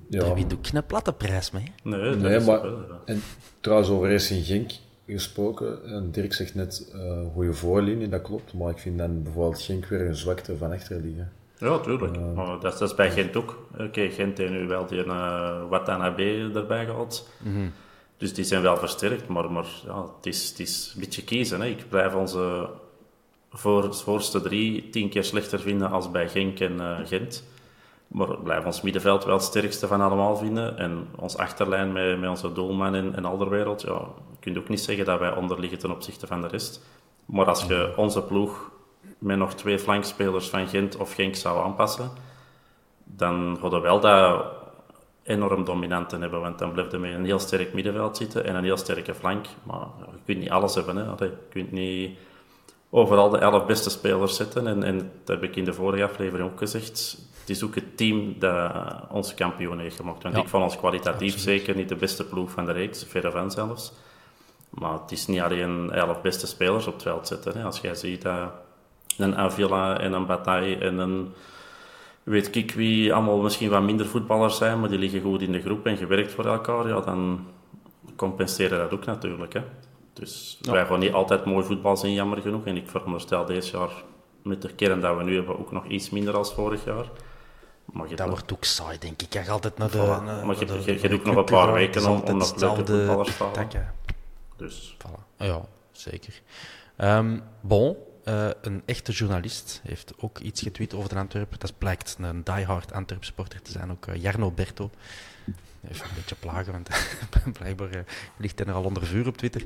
Ja. Daar wint ook een platte prijs mee. Nee, nee maar en, trouwens over Racing Genk gesproken, en Dirk zegt net uh, goede voorlinie, dat klopt, maar ik vind dan bijvoorbeeld Genk weer een zwakte van achter liggen. Ja, tuurlijk. Uh, maar dat, is bij Gent ook. Oké, okay, Gent heeft nu wel die uh, Watanabe erbij gehad. Mm -hmm. Dus die zijn wel versterkt, maar, maar ja, het, is, het is een beetje kiezen. Hè. Ik blijf onze voor, voorste drie tien keer slechter vinden als bij Genk en uh, Gent. Maar ik blijf ons middenveld wel het sterkste van allemaal vinden. En ons achterlijn met, met onze doelman en, en Alderwereld, ja, je kunt ook niet zeggen dat wij onderliggen ten opzichte van de rest. Maar als je onze ploeg met nog twee flankspelers van Gent of Genk zou aanpassen, dan hadden we wel dat enorm dominant te hebben, want dan blijft er met een heel sterk middenveld zitten en een heel sterke flank. Maar je kunt niet alles hebben. Hè. je kunt niet overal de elf beste spelers zetten. En, en dat heb ik in de vorige aflevering ook gezegd. Het is ook het team dat ons kampioen heeft gemaakt. Want ja. ik vond ons kwalitatief Absoluut. zeker niet de beste ploeg van de reeks, verre van zelfs. Maar het is niet alleen elf beste spelers op het veld zetten. Hè. Als jij ziet dat een Avila en een Bataille en een weet ik wie allemaal misschien wat minder voetballers zijn, maar die liggen goed in de groep en gewerkt voor elkaar, ja, dan compenseren dat ook natuurlijk. Hè. Dus ja. wij gaan niet altijd mooi voetbal zien, jammer genoeg. En ik veronderstel deze jaar met de kern dat we nu hebben ook nog iets minder als vorig jaar. Maar dat wordt ook saai, denk ik. Je gaat altijd naar de... Voilà. Naar, maar je, de, je, je, je ook nog een paar weken om, om nog leuke voetballers te halen. Dus. Voilà. Ja, zeker. Um, bon, uh, een echte journalist heeft ook iets getweet over de Antwerpen. Dat blijkt een diehard Antwerp supporter te zijn, ook uh, Jarno Berto. Even een beetje plagen, want blijkbaar uh, ligt hij er al onder vuur op Twitter.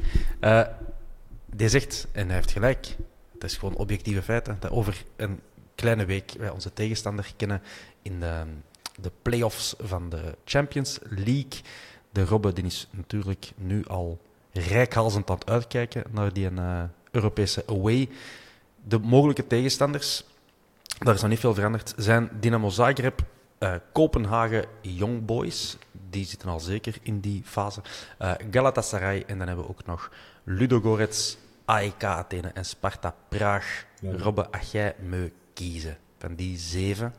die zegt, en hij heeft gelijk, het is gewoon objectieve feiten, dat over een kleine week wij onze tegenstander kennen in de, de play-offs van de Champions League. De Robbe die is natuurlijk nu al rijkhalzend aan het uitkijken naar die Europese away de mogelijke tegenstanders, daar is nog niet veel veranderd, zijn Dynamo Zagreb, uh, Kopenhagen Young Boys. Die zitten al zeker in die fase. Uh, Galatasaray en dan hebben we ook nog Ludogorets, AEK Athene en Sparta Praag. Ja. Robbe, als jij me kiezen van die zeven,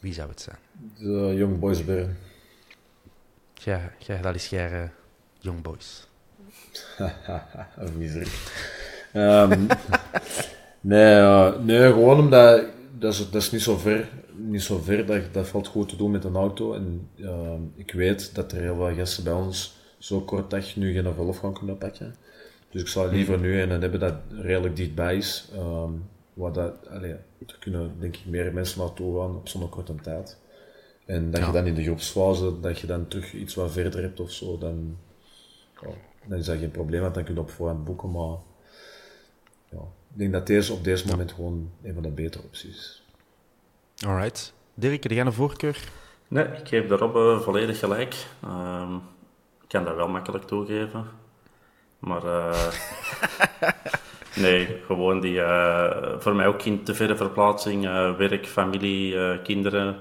wie zou het zijn? De Young Boys Bern. Ja, dat is jij uh, Young Boys. Miserie. Um, nee, uh, nee, gewoon omdat dat is, dat is niet zo ver. Niet zo ver dat, dat valt goed te doen met een auto. En uh, ik weet dat er heel veel gasten bij ons zo kort dag nu geen verlof gaan kunnen pakken. Dus ik zou liever nu en hebben dat redelijk dichtbij is. Um, waar dat, allee, er kunnen denk ik meer mensen naartoe gaan op zo'n korte tijd. En dat ja. je dan in de groepsfase, dat je dan terug iets wat verder hebt of zo, dan, dan is dat geen probleem, want dan kun je op voorhand boeken. Maar ja, ik denk dat deze op deze moment gewoon een van de betere opties is. Alright. Dirk, heb jij een voorkeur? Nee, ik geef de Robbe volledig gelijk. Um, ik kan dat wel makkelijk toegeven. Maar uh, Nee, gewoon die, uh, voor mij ook in te verre verplaatsing, uh, werk, familie, uh, kinderen.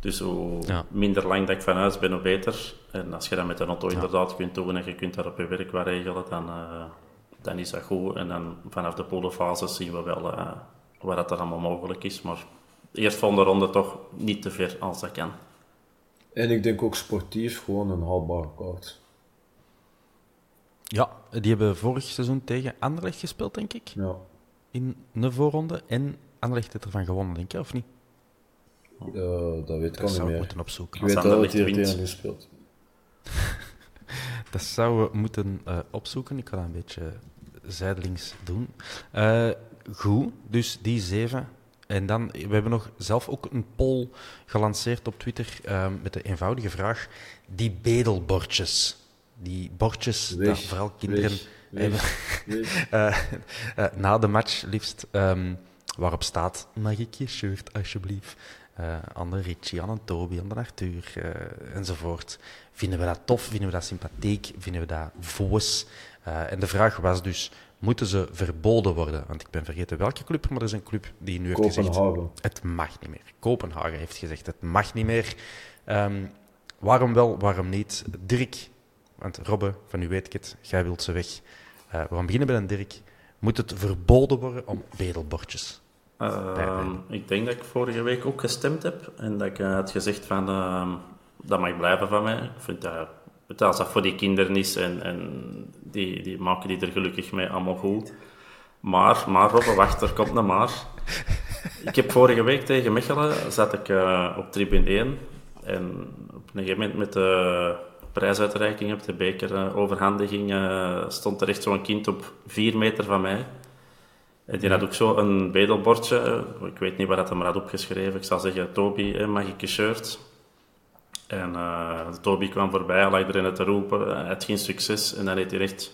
Dus hoe ja. minder lang dat ik van huis ben, hoe beter. En als je dat met een auto ja. inderdaad kunt doen en je kunt daar op je werk wat regelen, dan, dan is dat goed. En dan vanaf de polofase zien we wel wat dat er allemaal mogelijk is. Maar eerst volgende ronde toch niet te ver als dat kan. En ik denk ook sportief gewoon een haalbare kaart. Ja, die hebben vorig seizoen tegen Anderlecht gespeeld, denk ik. Ja. In de voorronde. En Anderlecht heeft ervan gewonnen, denk je, of niet? Uh, dat weet ik al niet meer. moeten opzoeken. Ik weet dat het hier tegen gespeeld. dat zouden we moeten uh, opzoeken. Ik ga dat een beetje zijdelings doen. Uh, goed, dus die zeven. En dan, we hebben nog zelf ook een poll gelanceerd op Twitter uh, met de eenvoudige vraag: die bedelbordjes die bordjes dat vooral kinderen hebben. uh, uh, na de match liefst, um, waarop staat: Mag ik je shirt alsjeblieft? Uh, aan de Richie, aan de Toby, aan de Arthur enzovoort. Vinden we dat tof? Vinden we dat sympathiek? Vinden we dat voos? En de vraag was dus: moeten ze verboden worden? Want ik ben vergeten welke club, maar er is een club die nu heeft gezegd: het mag niet meer. Kopenhagen heeft gezegd: het mag niet meer. Um, waarom wel, waarom niet? Dirk, want Robbe, van u weet ik het, jij wilt ze weg. Uh, we gaan beginnen bij een Dirk. Moet het verboden worden om bedelbordjes? Uh, ik denk dat ik vorige week ook gestemd heb en dat ik uh, had gezegd van uh, dat mag blijven van mij. Ik vind dat, als dat voor die kinderen is en, en die, die maken die er gelukkig mee allemaal goed. Maar, maar Robbe, wacht, er komt een maar. Ik heb vorige week tegen Mechelen, zat ik uh, op tribune 1 en op een gegeven moment met de prijsuitreiking heb, de bekeroverhandiging, uh, stond er echt zo'n kind op vier meter van mij. En die had ook zo een bedelbordje. Ik weet niet waar dat hem had opgeschreven. Ik zal zeggen, Toby, mag ik shirt? En uh, Toby kwam voorbij, al erin te roepen. Hij had geen succes. En dan heeft hij echt,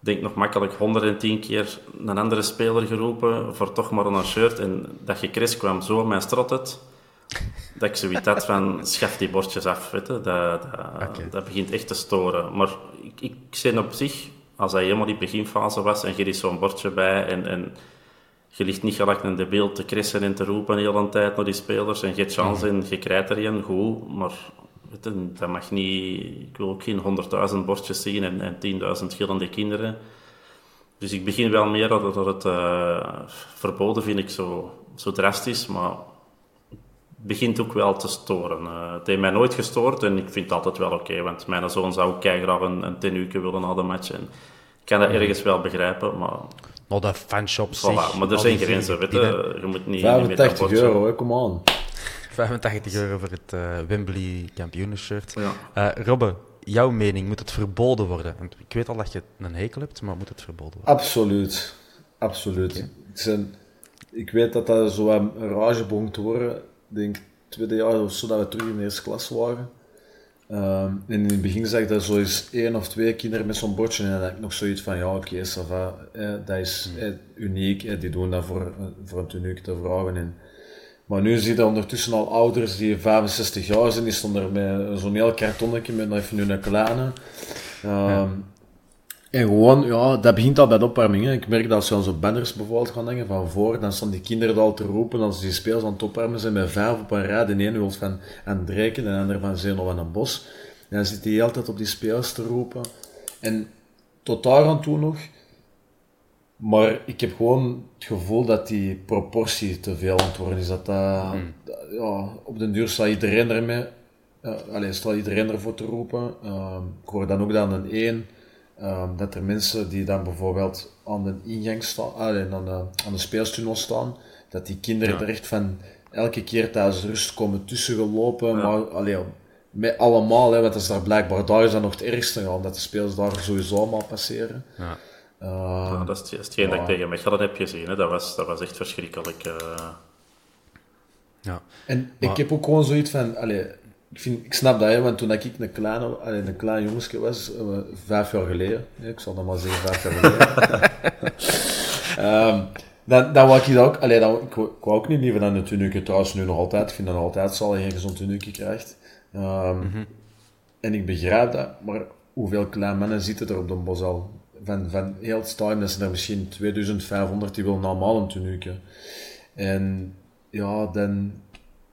denk nog makkelijk 110 keer een andere speler geroepen voor toch maar een shirt. En dat je Chris kwam zo mijn strot dat ik zoiets had van, schaf die bordjes af, weet je. Dat, dat, dat begint echt te storen. Maar ik, ik zie op zich, als hij helemaal die beginfase was en je is zo'n bordje bij en, en je ligt niet gelijk in de beeld te krissen en te roepen de hele tijd naar die spelers en je hebt chance mm. en je krijgt er een, goed, maar je, dat mag niet... Ik wil ook geen honderdduizend bordjes zien en, en tienduizend gillende kinderen. Dus ik begin wel meer dat, dat het uh, verboden vind ik zo, zo drastisch, maar begint ook wel te storen. Uh, het heeft mij nooit gestoord en ik vind het altijd wel oké, want mijn zoon zou ook graag een, een tenuke willen na de match. En ik kan dat mhm. ergens wel begrijpen, maar... Nou, de fanshop voilà, Maar er zijn grenzen, weet je. Je moet niet... 85 niet euro, kom aan. 85 euro voor het uh, Wembley kampioenenshirt. Ja. Uh, Robbe, jouw mening, moet het verboden worden? Want ik weet al dat je een hekel hebt, maar moet het verboden worden? Absoluut. Absoluut. Okay. Ik weet dat dat zo een rage begon te worden denk tweede jaar of zo dat we terug in de eerste klas waren. Um, en in het begin zag ik dat zo eens één of twee kinderen met zo'n bordje en dan had ik nog zoiets van, ja oké, okay, eh, dat is eh, uniek, eh, die doen dat voor, voor een tuniek te vragen. En, maar nu zie je ondertussen al ouders die 65 jaar zijn, die stonden er met zo'n heel kartonnetje met even nu een kleine. Um, ja. En gewoon, ja, dat begint al bij de opwarming. Hè. Ik merk dat als je aan zo'n banners bijvoorbeeld gaan hangen van voor, dan staan die kinderen al te roepen als die spelers aan het opwarmen zijn met vijf op een rij. De ene wil van aan breken, de ander van Zeno van een bos. En dan zit hij altijd op die spelers te roepen. En tot daar aan toe nog. Maar ik heb gewoon het gevoel dat die proportie te veel aan het worden is. Dat, dat hmm. ja, op den duur staat iedereen ermee. Uh, alleen staat iedereen ervoor te roepen. Uh, ik hoor dan ook dan een één Um, dat er mensen die dan bijvoorbeeld aan de ingang staan, ah, aan, de, aan de speelstunnel staan, dat die kinderen er echt van elke keer tijdens rust komen tussen gelopen, maar allee, met allemaal, hè, want dat is daar blijkbaar, daar is dat nog het ergste, ja, omdat de spelers daar sowieso allemaal passeren. Ja. Um, dat is hetgeen dat ik tegen Mechelen heb gezien, hè. Dat, was, dat was echt verschrikkelijk. Uh... Ja. En ik heb ook gewoon zoiets van, allee, ik, vind, ik snap dat, hè, want toen ik een kleine, een klein jongensje was, uh, vijf jaar geleden, ik zal dat maar zeggen, vijf jaar geleden, um, dan, dan wou ik dat ook, allee, dan, ik, ik wou ook niet liever dan een tunuke trouwens nu nog altijd, ik vind dat nog altijd zal je geen gezond tunuke krijgt. Um, mm -hmm. En ik begrijp dat, maar hoeveel kleine mannen zitten er op de bos al? van, van heel het zijn er misschien 2500 die willen naar Malen tenuken. En ja, dan...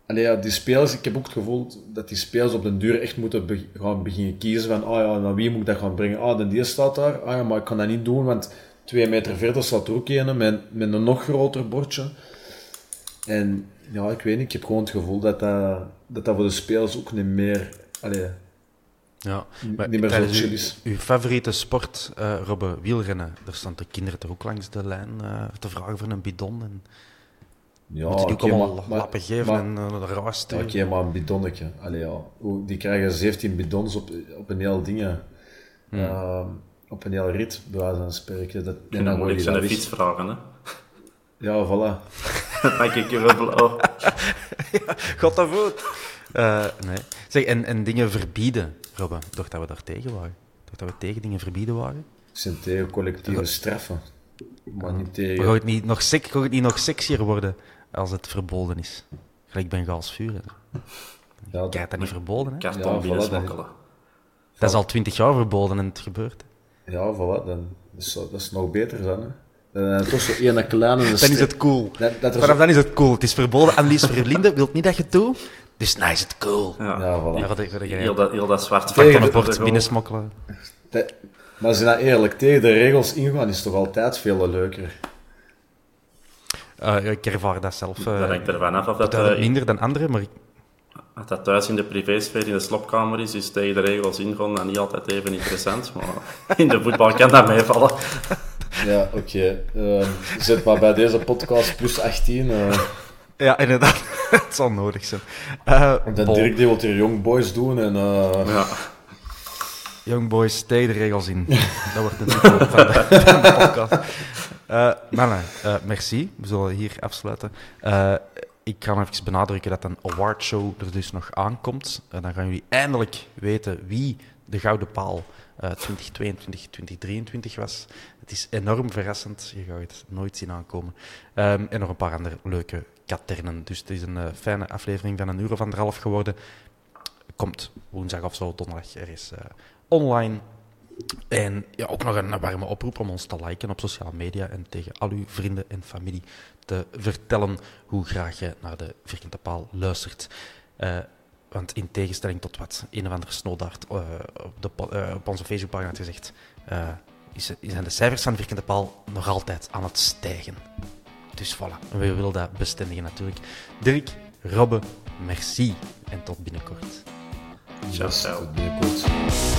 Allee, ja, die spelers, ik heb ook het gevoel dat die spelers op den duur echt moeten be- gaan beginnen kiezen van, ah ja, naar wie moet ik dat gaan brengen? Ah, dan die staat daar. Ah ja, maar ik kan dat niet doen, want twee meter verder staat er ook een met, met een nog groter bordje. En ja, ik weet niet, ik heb gewoon het gevoel dat dat, dat, dat voor de spelers ook niet meer... Allee, Ja, niet meer zo chill uw, is. uw favoriete sport, eh Robbe, wielrennen. Daar staan de kinderen toch ook langs de lijn eh, te vragen voor een bidon. En ja, moeten die ook oké, allemaal maar- maar- lappen geven maar- en uh, de raas Ja, sturen. Oké, maar een bidonnetje. Allee, ja. Die krijgen 17 bidons op, op een heel ding. hè. Hmm. Ehm, op een heel rit, bij wijze van spreken. Dat, En dan moet ik fiets vragen, hè. Ja, voilà. Dan kijk je wel blauw. God dat voet. Eh, nee. Zeg, en, en dingen verbieden, Robbe, toch dat we daar tegen waren. Toch dat we tegen dingen verbieden waren. Ik zijn tegen collectieve straffen. Maar niet tegen... gaat het niet nog, sec, het niet nog sexier worden als het verboden is? Gelijk Bengaals vuur. hè. Ja, dat, Kijk, dat niet verboden, hè? Karton Ja, voilà, dat- smokkelen. Dat is al twintig jaar verboden en het gebeurt. hè. ja, voilà. Dan, dat, is, dat is nog beter dan. Hè. Dan is toch zo één kleine... Dan is het cool. Dat, dat Vanaf zo- dan is het cool. Het is verboden. Annelies Verlinde wil niet dat je het doet. Dus nou is het cool. Ja. Ja, voilà. Ja, je- je- Heel dat, heel dat zwart de- een bord binnensmokkelen. Dat- maar als je nou eerlijk tegen de regels ingaan, is toch altijd veel leuker. Eh, ik ervaar dat zelf. eh, Dat hangt ervan af of dat, dat eh, minder dan anderen, maar ik- Als dat thuis in de privésfeer in de slopkamer is, is tegen de regels ingaan dan niet altijd even interessant. Maar in de voetbal kan dat meevallen. Ja, oké. Ehm, zet maar bij deze podcast plus 18. eh ja, inderdaad. het zal nodig zijn. Eh en dan Dirk die wil hier Young Boys doen. En, eh, Ja. Young Boys, tegen de regels in. Dat wordt de titel van de, van de podcast. Eh, merci. We zullen hier afsluiten. Eh, ik ga even benadrukken dat een awardshow er dus nog aankomt. En dan gaan jullie eindelijk weten wie de Gouden Paal eh 2022-2023 was. Het is enorm verrassend. Je gaat het nooit zien aankomen. Ehm, en nog een paar andere leuke katernen. Dus het is een fijne aflevering van een uur of anderhalf geworden. Komt woensdag of zo, donderdag ergens eh, online. En ja, ook nog een warme oproep om ons te liken op sociale media en tegen al uw vrienden en familie te vertellen hoe graag je naar de Vierkante Paal luistert. Eh, want in tegenstelling tot wat een of andere snowdaard eh, op, de, eh, op onze Facebookpagina had gezegd, eh, is, zijn de cijfers van Vierkante Paal nog altijd aan het stijgen. Dus voilà, en we willen dat bestendigen natuurlijk. Dirk, Robbe, merci en tot binnenkort. Ciao, ciao. tot binnenkort.